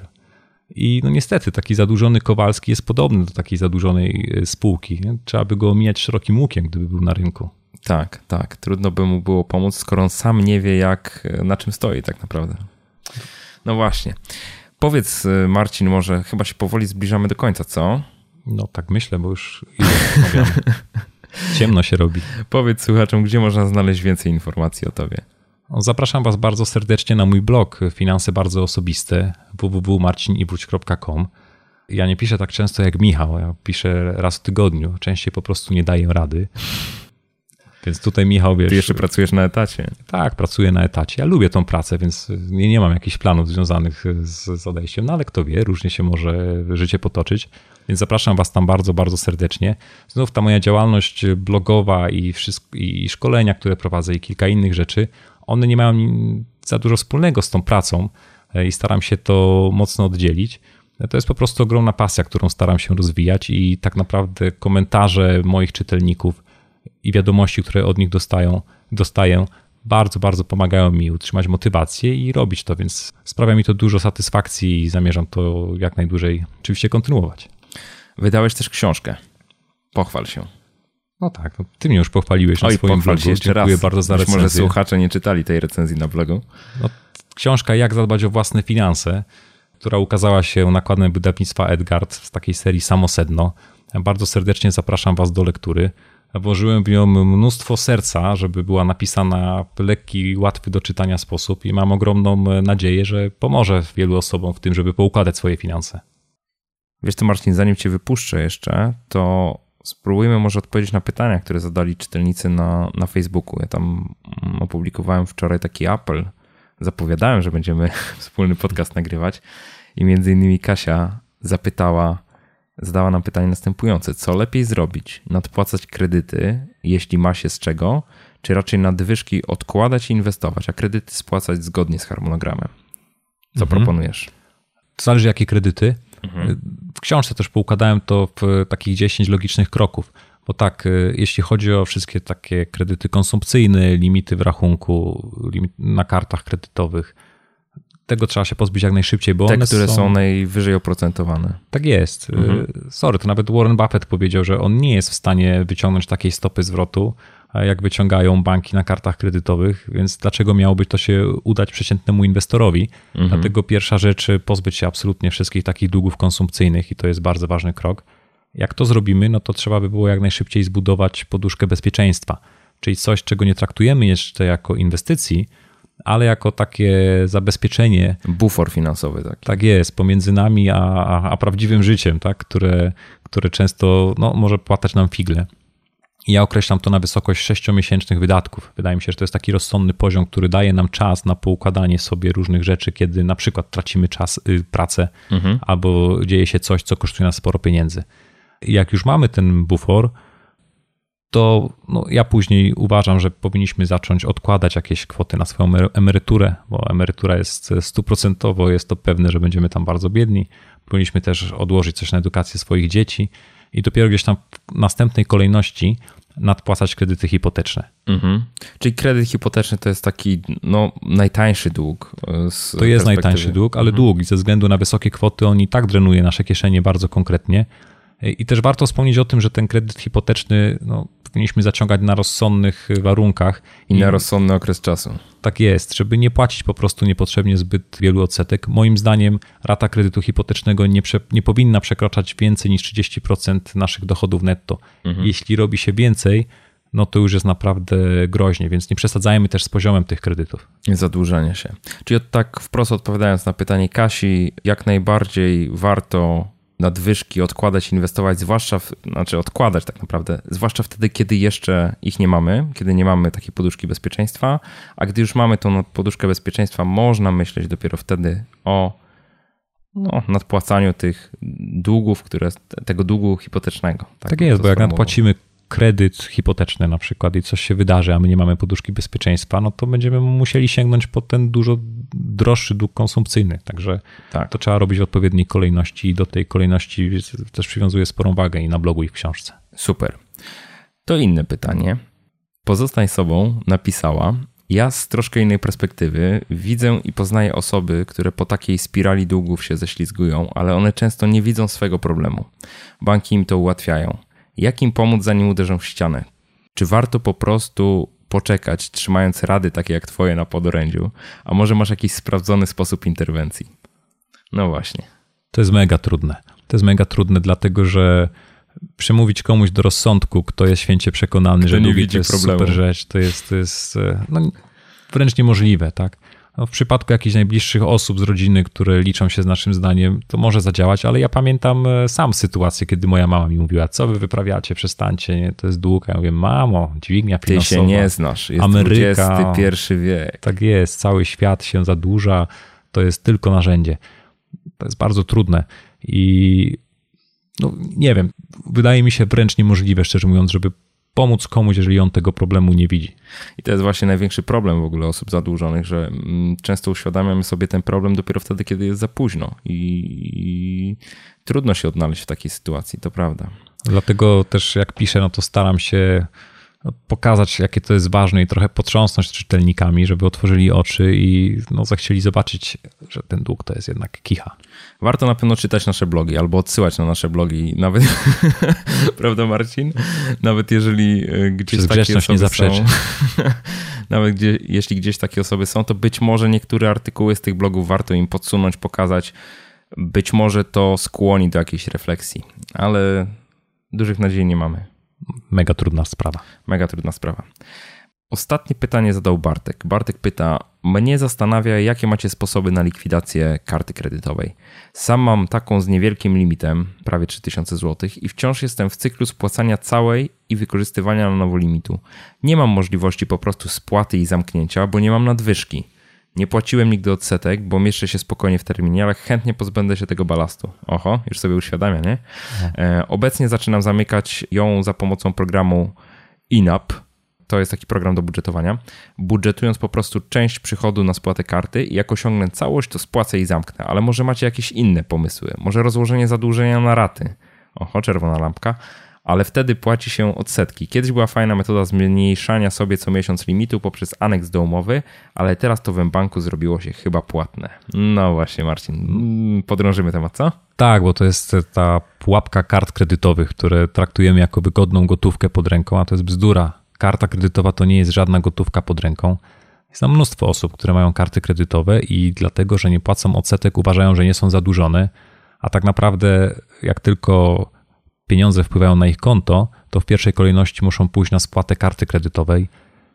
Speaker 2: I no niestety taki zadłużony Kowalski jest podobny do takiej zadłużonej e, spółki. Trzeba by go omijać szerokim łukiem, gdyby był na rynku.
Speaker 1: Tak, tak. Trudno by mu było pomóc, skoro on sam nie wie, jak, na czym stoi tak naprawdę. No właśnie. Powiedz, y, Marcin, może chyba się powoli zbliżamy do końca, co?
Speaker 2: No tak myślę, bo już ciemno się robi.
Speaker 1: Powiedz słuchaczom, gdzie można znaleźć więcej informacji o tobie.
Speaker 2: Zapraszam Was bardzo serdecznie na mój blog Finanse Bardzo Osobiste www.marcinibruć.com. Ja nie piszę tak często jak Michał, ja piszę raz w tygodniu. Częściej po prostu nie daję rady. Więc tutaj Michał, wiesz...
Speaker 1: Ty jeszcze pracujesz na etacie.
Speaker 2: Tak, pracuję na etacie. Ja lubię tą pracę, więc nie, nie mam jakichś planów związanych z, z odejściem, no ale kto wie, różnie się może życie potoczyć. Więc zapraszam Was tam bardzo, bardzo serdecznie. Znów ta moja działalność blogowa i, wszystko, i szkolenia, które prowadzę i kilka innych rzeczy, one nie mają za dużo wspólnego z tą pracą e, i staram się to mocno oddzielić. To jest po prostu ogromna pasja, którą staram się rozwijać i tak naprawdę komentarze moich czytelników i wiadomości, które od nich dostają, dostaję, bardzo, bardzo pomagają mi utrzymać motywację i robić to, więc sprawia mi to dużo satysfakcji i zamierzam to jak najdłużej oczywiście kontynuować.
Speaker 1: Wydałeś też książkę. Pochwal się.
Speaker 2: No tak, no ty mnie już pochwaliłeś
Speaker 1: Oj,
Speaker 2: na swoim blogu.
Speaker 1: Dziękuję raz. bardzo za recenzję. Może słuchacze nie czytali tej recenzji na blogu. No,
Speaker 2: książka Jak zadbać o własne finanse, która ukazała się nakładem wydawnictwa Edgard z takiej serii Samosedno. Bardzo serdecznie zapraszam was do lektury. Włożyłem w nią mnóstwo serca, żeby była napisana w lekki, łatwy do czytania sposób i mam ogromną nadzieję, że pomoże wielu osobom w tym, żeby poukładać swoje finanse.
Speaker 1: Wiesz co, Marcin, zanim cię wypuszczę jeszcze, to spróbujmy może odpowiedzieć na pytania, które zadali czytelnicy na, na Facebooku. Ja tam opublikowałem wczoraj taki apel, zapowiadałem, że będziemy wspólny podcast nagrywać i między innymi Kasia zapytała, zadała nam pytanie następujące. Co lepiej zrobić? Nadpłacać kredyty, jeśli ma się z czego, czy raczej nadwyżki odkładać i inwestować, a kredyty spłacać zgodnie z harmonogramem? Co mhm. proponujesz?
Speaker 2: To zależy jakie kredyty. Mhm. W książce też poukładałem to w takich 10 logicznych kroków. Bo tak, y, jeśli chodzi o wszystkie takie kredyty konsumpcyjne, limity w rachunku, limit na kartach kredytowych, tego trzeba się pozbyć jak najszybciej, bo
Speaker 1: Te,
Speaker 2: one
Speaker 1: które
Speaker 2: są...
Speaker 1: są najwyżej oprocentowane.
Speaker 2: Tak jest.
Speaker 1: Mhm.
Speaker 2: Sorry, to nawet Warren Buffett powiedział, że on nie jest w stanie wyciągnąć takiej stopy zwrotu, jak wyciągają banki na kartach kredytowych, więc dlaczego miałoby to się udać przeciętnemu inwestorowi?
Speaker 1: Mhm.
Speaker 2: Dlatego pierwsza rzecz, pozbyć się absolutnie wszystkich takich długów konsumpcyjnych i to jest bardzo ważny krok. Jak to zrobimy, no to trzeba by było jak najszybciej zbudować poduszkę bezpieczeństwa, czyli coś, czego nie traktujemy jeszcze jako inwestycji, ale jako takie zabezpieczenie.
Speaker 1: Bufor finansowy taki.
Speaker 2: Tak jest, pomiędzy nami a, a, a prawdziwym życiem, tak? które, które często no, może płatać nam figle. Ja określam to na wysokość sześciomiesięcznych wydatków. Wydaje mi się, że to jest taki rozsądny poziom, który daje nam czas na poukładanie sobie różnych rzeczy, kiedy na przykład tracimy czas, y, pracę
Speaker 1: Mhm.
Speaker 2: albo dzieje się coś, co kosztuje nas sporo pieniędzy. Jak już mamy ten bufor, to no, ja później uważam, że powinniśmy zacząć odkładać jakieś kwoty na swoją emery- emeryturę, bo emerytura jest stuprocentowo, jest to pewne, że będziemy tam bardzo biedni. Powinniśmy też odłożyć coś na edukację swoich dzieci i dopiero gdzieś tam w następnej kolejności nadpłacać kredyty hipoteczne.
Speaker 1: Mhm. Czyli kredyt hipoteczny to jest taki no, najtańszy dług. e, Z
Speaker 2: To jest najtańszy dług, ale dług i ze względu na wysokie kwoty on i tak drenuje nasze kieszenie bardzo konkretnie. I też warto wspomnieć o tym, że ten kredyt hipoteczny no, powinniśmy zaciągać na rozsądnych warunkach.
Speaker 1: I na rozsądny okres czasu.
Speaker 2: Tak jest, żeby nie płacić po prostu niepotrzebnie zbyt wielu odsetek. Moim zdaniem rata kredytu hipotecznego nie, prze, nie powinna przekraczać więcej niż 30% naszych dochodów netto. Jeśli robi się więcej, no to już jest naprawdę groźnie, więc nie przesadzajmy też z poziomem tych kredytów.
Speaker 1: Zadłużenie się. Czyli tak wprost odpowiadając na pytanie Kasi, jak najbardziej warto nadwyżki odkładać, inwestować, zwłaszcza, w, znaczy odkładać tak naprawdę, zwłaszcza wtedy, kiedy jeszcze ich nie mamy, kiedy nie mamy takiej poduszki bezpieczeństwa, a gdy już mamy tą poduszkę bezpieczeństwa, można myśleć dopiero wtedy o no, nadpłacaniu tych długów, które, tego długu hipotecznego.
Speaker 2: Tak,
Speaker 1: bym
Speaker 2: jest, bo jak nadpłacimy kredyt hipoteczny na przykład i coś się wydarzy, a my nie mamy poduszki bezpieczeństwa, no to będziemy musieli sięgnąć po ten dużo droższy dług konsumpcyjny. Także
Speaker 1: Tak.
Speaker 2: to trzeba robić w odpowiedniej kolejności i do tej kolejności też przywiązuję sporą wagę i na blogu i w książce.
Speaker 1: Super. To inne pytanie. Pozostań sobą napisała. Ja z troszkę innej perspektywy widzę i poznaję osoby, które po takiej spirali długów się ześlizgują, ale one często nie widzą swego problemu. Banki im to ułatwiają. Jak im pomóc, zanim uderzą w ścianę? Czy warto po prostu poczekać, trzymając rady takie jak twoje na podorędziu? A może masz jakiś sprawdzony sposób interwencji? No właśnie.
Speaker 2: To jest mega trudne. To jest mega trudne, dlatego że przemówić komuś do rozsądku, kto jest święcie przekonany,
Speaker 1: Kto
Speaker 2: że
Speaker 1: nie widzi
Speaker 2: to jest
Speaker 1: problemu.
Speaker 2: super rzecz, to jest, to jest e, no, wręcz niemożliwe, tak? No, w przypadku jakichś najbliższych osób z rodziny, które liczą się z naszym zdaniem, to może zadziałać, ale ja pamiętam e, sam sytuację, kiedy moja mama mi mówiła, co wy wyprawiacie, przestańcie, nie? to jest dług. Ja mówię, mamo, dźwignia
Speaker 1: Ty
Speaker 2: finansowa.
Speaker 1: się nie znasz. Jest
Speaker 2: Ameryka.
Speaker 1: XXI wiek.
Speaker 2: Tak jest, cały świat się zadłuża, to jest tylko narzędzie. To jest bardzo trudne i no, nie wiem, wydaje mi się wręcz niemożliwe, szczerze mówiąc, żeby pomóc komuś, jeżeli on tego problemu nie widzi.
Speaker 1: I to jest właśnie największy problem w ogóle osób zadłużonych, że mm, często uświadamiamy sobie ten problem dopiero wtedy, kiedy jest za późno i, i trudno się odnaleźć w takiej sytuacji, to prawda.
Speaker 2: Dlatego też jak piszę, no to staram się pokazać, jakie to jest ważne i trochę potrząsnąć czytelnikami, żeby otworzyli oczy i no, zechcieli zobaczyć, że ten dług to jest jednak kicha.
Speaker 1: Warto na pewno czytać nasze blogi albo odsyłać na nasze blogi, nawet, prawda Marcin? Nawet jeżeli e, gdzieś
Speaker 2: Przez
Speaker 1: takie osoby
Speaker 2: nie zaprzeczy.
Speaker 1: są, nawet gdzie, jeśli gdzieś takie osoby są, to być może niektóre artykuły z tych blogów warto im podsunąć, pokazać. Być może to skłoni do jakiejś refleksji, ale dużych nadziei nie mamy.
Speaker 2: Mega trudna sprawa.
Speaker 1: Mega trudna sprawa. Ostatnie pytanie zadał Bartek. Bartek pyta: Mnie zastanawia, jakie macie sposoby na likwidację karty kredytowej. Sam mam taką z niewielkim limitem, prawie 3000 zł, i wciąż jestem w cyklu spłacania całej i wykorzystywania na nowo limitu. Nie mam możliwości po prostu spłaty i zamknięcia, bo nie mam nadwyżki. Nie płaciłem nigdy odsetek, bo mieszczę się spokojnie w terminie, ale chętnie pozbędę się tego balastu. Oho, już sobie uświadamia, nie? E, obecnie zaczynam zamykać ją za pomocą programu INAP. To jest taki program do budżetowania. Budżetując po prostu część przychodu na spłatę karty i jak osiągnę całość, to spłacę i zamknę. Ale może macie jakieś inne pomysły? Może rozłożenie zadłużenia na raty? Oho, czerwona lampka. Ale wtedy płaci się odsetki. Kiedyś była fajna metoda zmniejszania sobie co miesiąc limitu poprzez aneks do umowy, ale teraz to w banku zrobiło się chyba płatne. No właśnie, Marcin, mm, podrążymy temat, co?
Speaker 2: Tak, bo to jest ta pułapka kart kredytowych, które traktujemy jako wygodną gotówkę pod ręką, a to jest bzdura. Karta kredytowa to nie jest żadna gotówka pod ręką. Jest tam mnóstwo osób, które mają karty kredytowe i dlatego, że nie płacą odsetek, uważają, że nie są zadłużone, a tak naprawdę jak tylko pieniądze wpływają na ich konto, to w pierwszej kolejności muszą pójść na spłatę karty kredytowej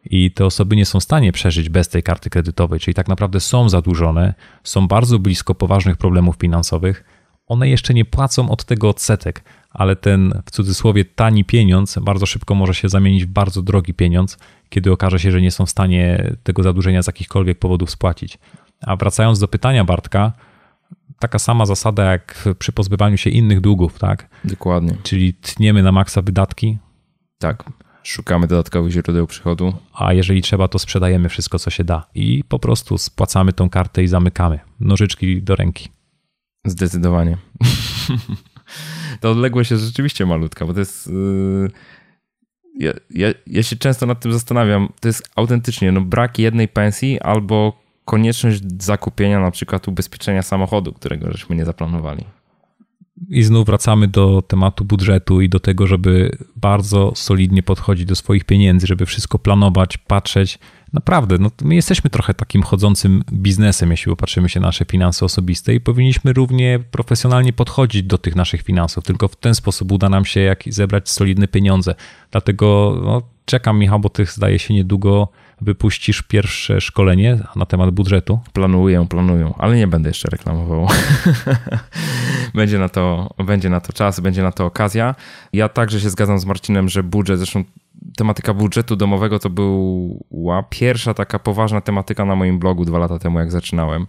Speaker 2: i te osoby nie są w stanie przeżyć bez tej karty kredytowej, czyli tak naprawdę są zadłużone, są bardzo blisko poważnych problemów finansowych. One jeszcze nie płacą od tego odsetek, ale ten w cudzysłowie tani pieniądz bardzo szybko może się zamienić w bardzo drogi pieniądz, kiedy okaże się, że nie są w stanie tego zadłużenia z jakichkolwiek powodów spłacić. A wracając do pytania Bartka, taka sama zasada jak przy pozbywaniu się innych długów, tak?
Speaker 1: Dokładnie.
Speaker 2: Czyli tniemy na maksa wydatki.
Speaker 1: Tak. Szukamy dodatkowych źródeł przychodu.
Speaker 2: A jeżeli trzeba, to sprzedajemy wszystko, co się da. I po prostu spłacamy tą kartę i zamykamy. Nożyczki do ręki.
Speaker 1: Zdecydowanie. Ta odległość jest rzeczywiście malutka, bo to jest. Yy... Ja, ja, ja, się często nad tym zastanawiam. To jest autentycznie no, brak jednej pensji albo konieczność zakupienia na przykład ubezpieczenia samochodu, którego żeśmy nie zaplanowali.
Speaker 2: I znów wracamy do tematu budżetu i do tego, żeby bardzo solidnie podchodzić do swoich pieniędzy, żeby wszystko planować, patrzeć. Naprawdę, no my jesteśmy trochę takim chodzącym biznesem, jeśli popatrzymy się na nasze finanse osobiste i powinniśmy równie profesjonalnie podchodzić do tych naszych finansów. Tylko w ten sposób uda nam się jak zebrać solidne pieniądze. Dlatego no, czekam, Michał, bo ty zdaje się niedługo wypuścisz pierwsze szkolenie na temat budżetu?
Speaker 1: Planuję, planuję, ale nie będę jeszcze reklamował. będzie, na to, będzie na to czas, będzie na to okazja. Ja także się zgadzam z Marcinem, że budżet, zresztą tematyka budżetu domowego to była pierwsza taka poważna tematyka na moim blogu dwa lata temu, jak zaczynałem.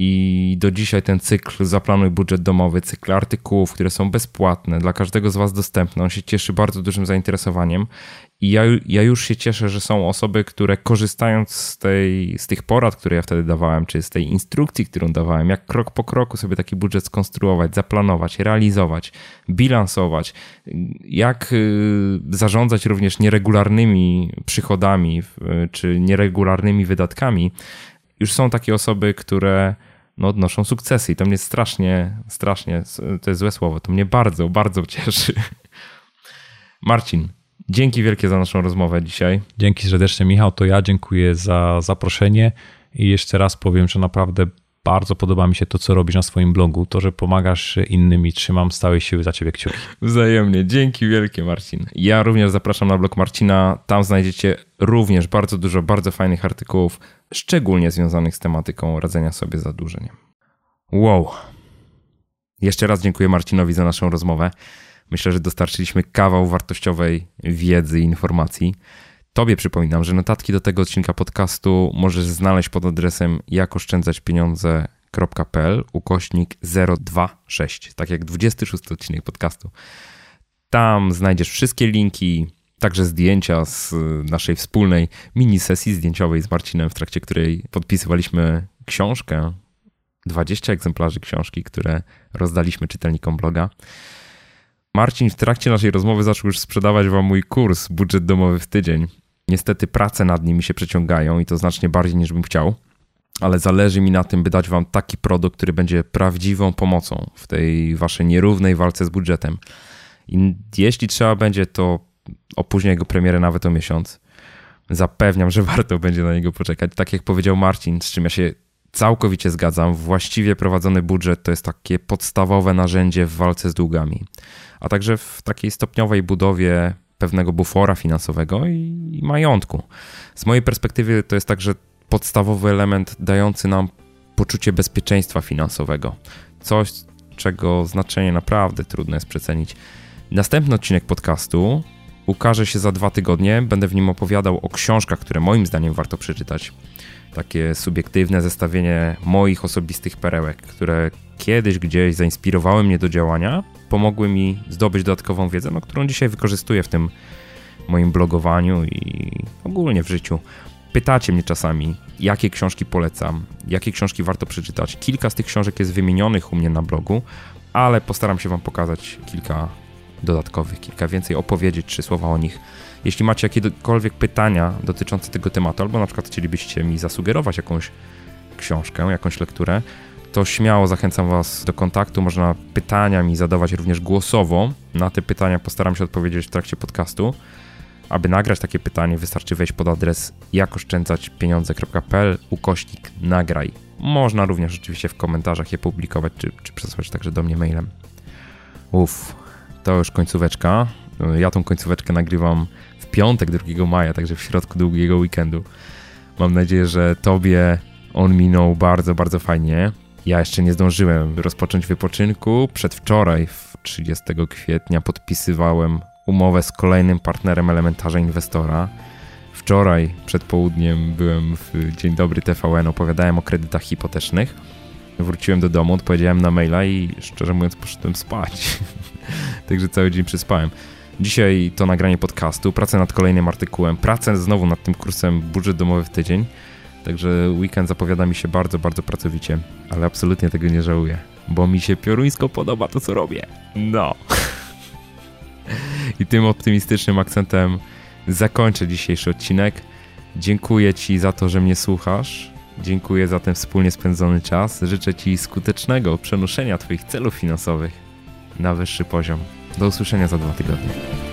Speaker 1: I do dzisiaj ten cykl Zaplanuj budżet domowy, cykl artykułów, które są bezpłatne, dla każdego z Was dostępne. On się cieszy bardzo dużym zainteresowaniem. I ja, ja już się cieszę, że są osoby, które korzystając z, tej, z tych porad, które ja wtedy dawałem, czy z tej instrukcji, którą dawałem, jak krok po kroku sobie taki budżet skonstruować, zaplanować, realizować, bilansować, jak y, zarządzać również nieregularnymi przychodami czy nieregularnymi wydatkami. Już są takie osoby, które no, odnoszą sukcesy i to mnie strasznie, strasznie, to jest złe słowo, to mnie bardzo, bardzo cieszy. Marcin, Dzięki wielkie za naszą rozmowę dzisiaj.
Speaker 2: Dzięki serdecznie, Michał. To ja dziękuję za zaproszenie i jeszcze raz powiem, że naprawdę bardzo podoba mi się to, co robisz na swoim blogu. To, że pomagasz innym i trzymam stałej siły za ciebie kciuki.
Speaker 1: Wzajemnie. Dzięki wielkie, Marcin. Ja również zapraszam na blog Marcina. Tam znajdziecie również bardzo dużo bardzo fajnych artykułów, szczególnie związanych z tematyką radzenia sobie z zadłużeniem. Wow. Jeszcze raz dziękuję Marcinowi za naszą rozmowę. Myślę, że dostarczyliśmy kawał wartościowej wiedzy i informacji. Tobie przypominam, że notatki do tego odcinka podcastu możesz znaleźć pod adresem jakoszczędzaćpieniądze.pl ukośnik 026, tak jak 26 odcinek podcastu. Tam znajdziesz wszystkie linki, także zdjęcia z naszej wspólnej mini sesji zdjęciowej z Marcinem, w trakcie której podpisywaliśmy książkę, 20 egzemplarzy książki, które rozdaliśmy czytelnikom bloga. Marcin w trakcie naszej rozmowy zaczął już sprzedawać wam mój kurs Budżet domowy w tydzień. Niestety prace nad nim mi się przeciągają i to znacznie bardziej niż bym chciał, ale zależy mi na tym, by dać wam taki produkt, który będzie prawdziwą pomocą w tej waszej nierównej walce z budżetem. I jeśli trzeba będzie, to opóźnię jego premierę nawet o miesiąc. Zapewniam, że warto będzie na niego poczekać. Tak jak powiedział Marcin, z czym ja się całkowicie zgadzam, właściwie prowadzony budżet to jest takie podstawowe narzędzie w walce z długami a także w takiej stopniowej budowie pewnego bufora finansowego i majątku. Z mojej perspektywy to jest także podstawowy element dający nam poczucie bezpieczeństwa finansowego. Coś, czego znaczenie naprawdę trudno jest przecenić. Następny odcinek podcastu ukaże się za dwa tygodnie. Będę w nim opowiadał o książkach, które moim zdaniem warto przeczytać. Takie subiektywne zestawienie moich osobistych perełek, które kiedyś gdzieś zainspirowały mnie do działania, pomogły mi zdobyć dodatkową wiedzę, no, którą dzisiaj wykorzystuję w tym moim blogowaniu i ogólnie w życiu. Pytacie mnie czasami, jakie książki polecam, jakie książki warto przeczytać. Kilka z tych książek jest wymienionych u mnie na blogu, ale postaram się Wam pokazać kilka dodatkowych, kilka więcej opowiedzieć, trzy słowa o nich. Jeśli macie jakiekolwiek pytania dotyczące tego tematu, albo na przykład chcielibyście mi zasugerować jakąś książkę, jakąś lekturę, to śmiało zachęcam Was do kontaktu. Można pytania mi zadawać również głosowo. Na te pytania postaram się odpowiedzieć w trakcie podcastu. Aby nagrać takie pytanie, wystarczy wejść pod adres jakoszczędzaćpieniądze.pl ukośnik nagraj. Można również oczywiście w komentarzach je publikować, czy, czy przesłać także do mnie mailem. Uff, to już końcóweczka. Ja tą końcóweczkę nagrywam w piątek 2 maja, także w środku długiego weekendu. Mam nadzieję, że Tobie on minął bardzo, bardzo fajnie. Ja jeszcze nie zdążyłem rozpocząć wypoczynku. Przedwczoraj, 30 kwietnia, podpisywałem umowę z kolejnym partnerem elementarza inwestora. Wczoraj przed południem byłem w Dzień Dobry TVN, opowiadałem o kredytach hipotecznych. Wróciłem do domu, odpowiedziałem na maila i szczerze mówiąc poszedłem spać. Także cały dzień przespałem. Dzisiaj to nagranie podcastu, pracę nad kolejnym artykułem, pracę znowu nad tym kursem budżet domowy w tydzień. Także weekend zapowiada mi się bardzo, bardzo pracowicie, ale absolutnie tego nie żałuję, bo mi się pioruńsko podoba to, co robię. No. I tym optymistycznym akcentem zakończę dzisiejszy odcinek. Dziękuję Ci za to, że mnie słuchasz. Dziękuję za ten wspólnie spędzony czas. Życzę Ci skutecznego przenoszenia Twoich celów finansowych na wyższy poziom. Do usłyszenia za dwa tygodnie.